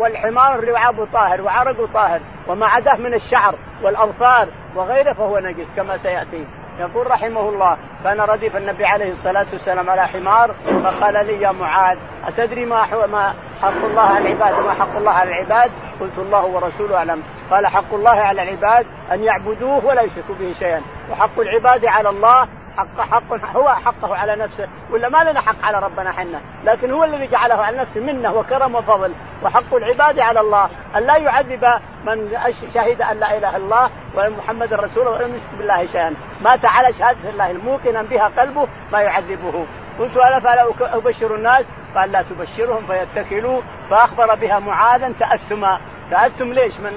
A: والحمار لعابه طاهر وعرقه طاهر وما عداه من الشعر والاظفار وغيره فهو نجس كما سياتي يقول رحمه الله كان ردف النبي عليه الصلاة والسلام على حمار فقال لي يا معاذ أتدري ما ما حق الله على العباد وما حق الله على العباد؟ قلت الله ورسوله أعلم قال حق الله على العباد أن يعبدوه ولا يشركوا به شيئا وحق العباد على الله حق حق هو حقه على نفسه ولا ما لنا حق على ربنا حنا لكن هو الذي جعله على نفسه منه وكرم وفضل وحق العباد على الله أن لا يعذب من شهد أن لا إله إلا الله وأن محمد رسول الله ولم يشرك بالله شيئا مات على شهادة الله الموقنا بها قلبه ما يعذبه قلت ألا فلا أبشر الناس قال لا تبشرهم فيتكلوا فأخبر بها معاذا تأثما تأثم ليش من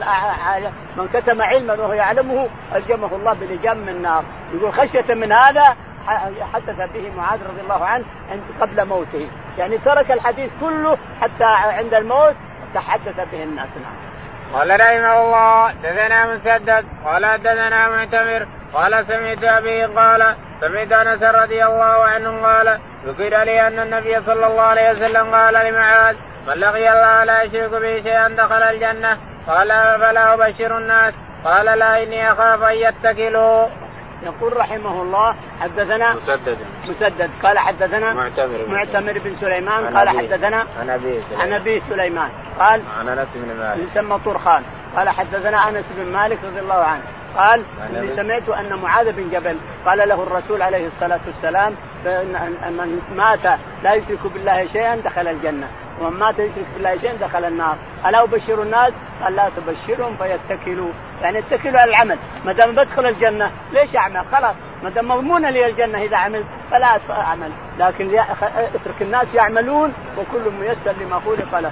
A: من كتم علما وهو يعلمه ألجمه الله بلجام من نار يقول خشية من هذا حدث به معاذ رضي الله عنه قبل موته يعني ترك الحديث كله حتى عند الموت تحدث به الناس نعم قال رحمه الله دثنا مسدد قال دثنا معتمر قال سمعت ابي قال سمعت انس رضي الله عنه قال ذكر لي ان النبي صلى الله عليه وسلم قال لمعاذ من لقي الله لا يشرك به شيئا دخل الجنه قال فلا ابشر الناس قال لا اني اخاف ان يتكلوا. يقول رحمه الله حدثنا مسدد مسدد قال حدثنا معتمر بن معتمر بن سليمان قال حدثنا عن ابي عن ابي سليمان قال عن انس بن مالك يسمى طرخان قال حدثنا انس بن مالك رضي الله عنه قال يعني اني سمعت ان معاذ بن جبل قال له الرسول عليه الصلاه والسلام فان من مات لا يشرك بالله شيئا دخل الجنه ومن مات يشرك بالله شيئا دخل النار الا ابشر الناس قال لا تبشرهم فيتكلوا يعني اتكلوا على العمل ما دام بدخل الجنه ليش اعمل خلاص ما دام مضمونه لي الجنه اذا عملت فلا اعمل لكن اترك الناس يعملون وكل ميسر لما خلق له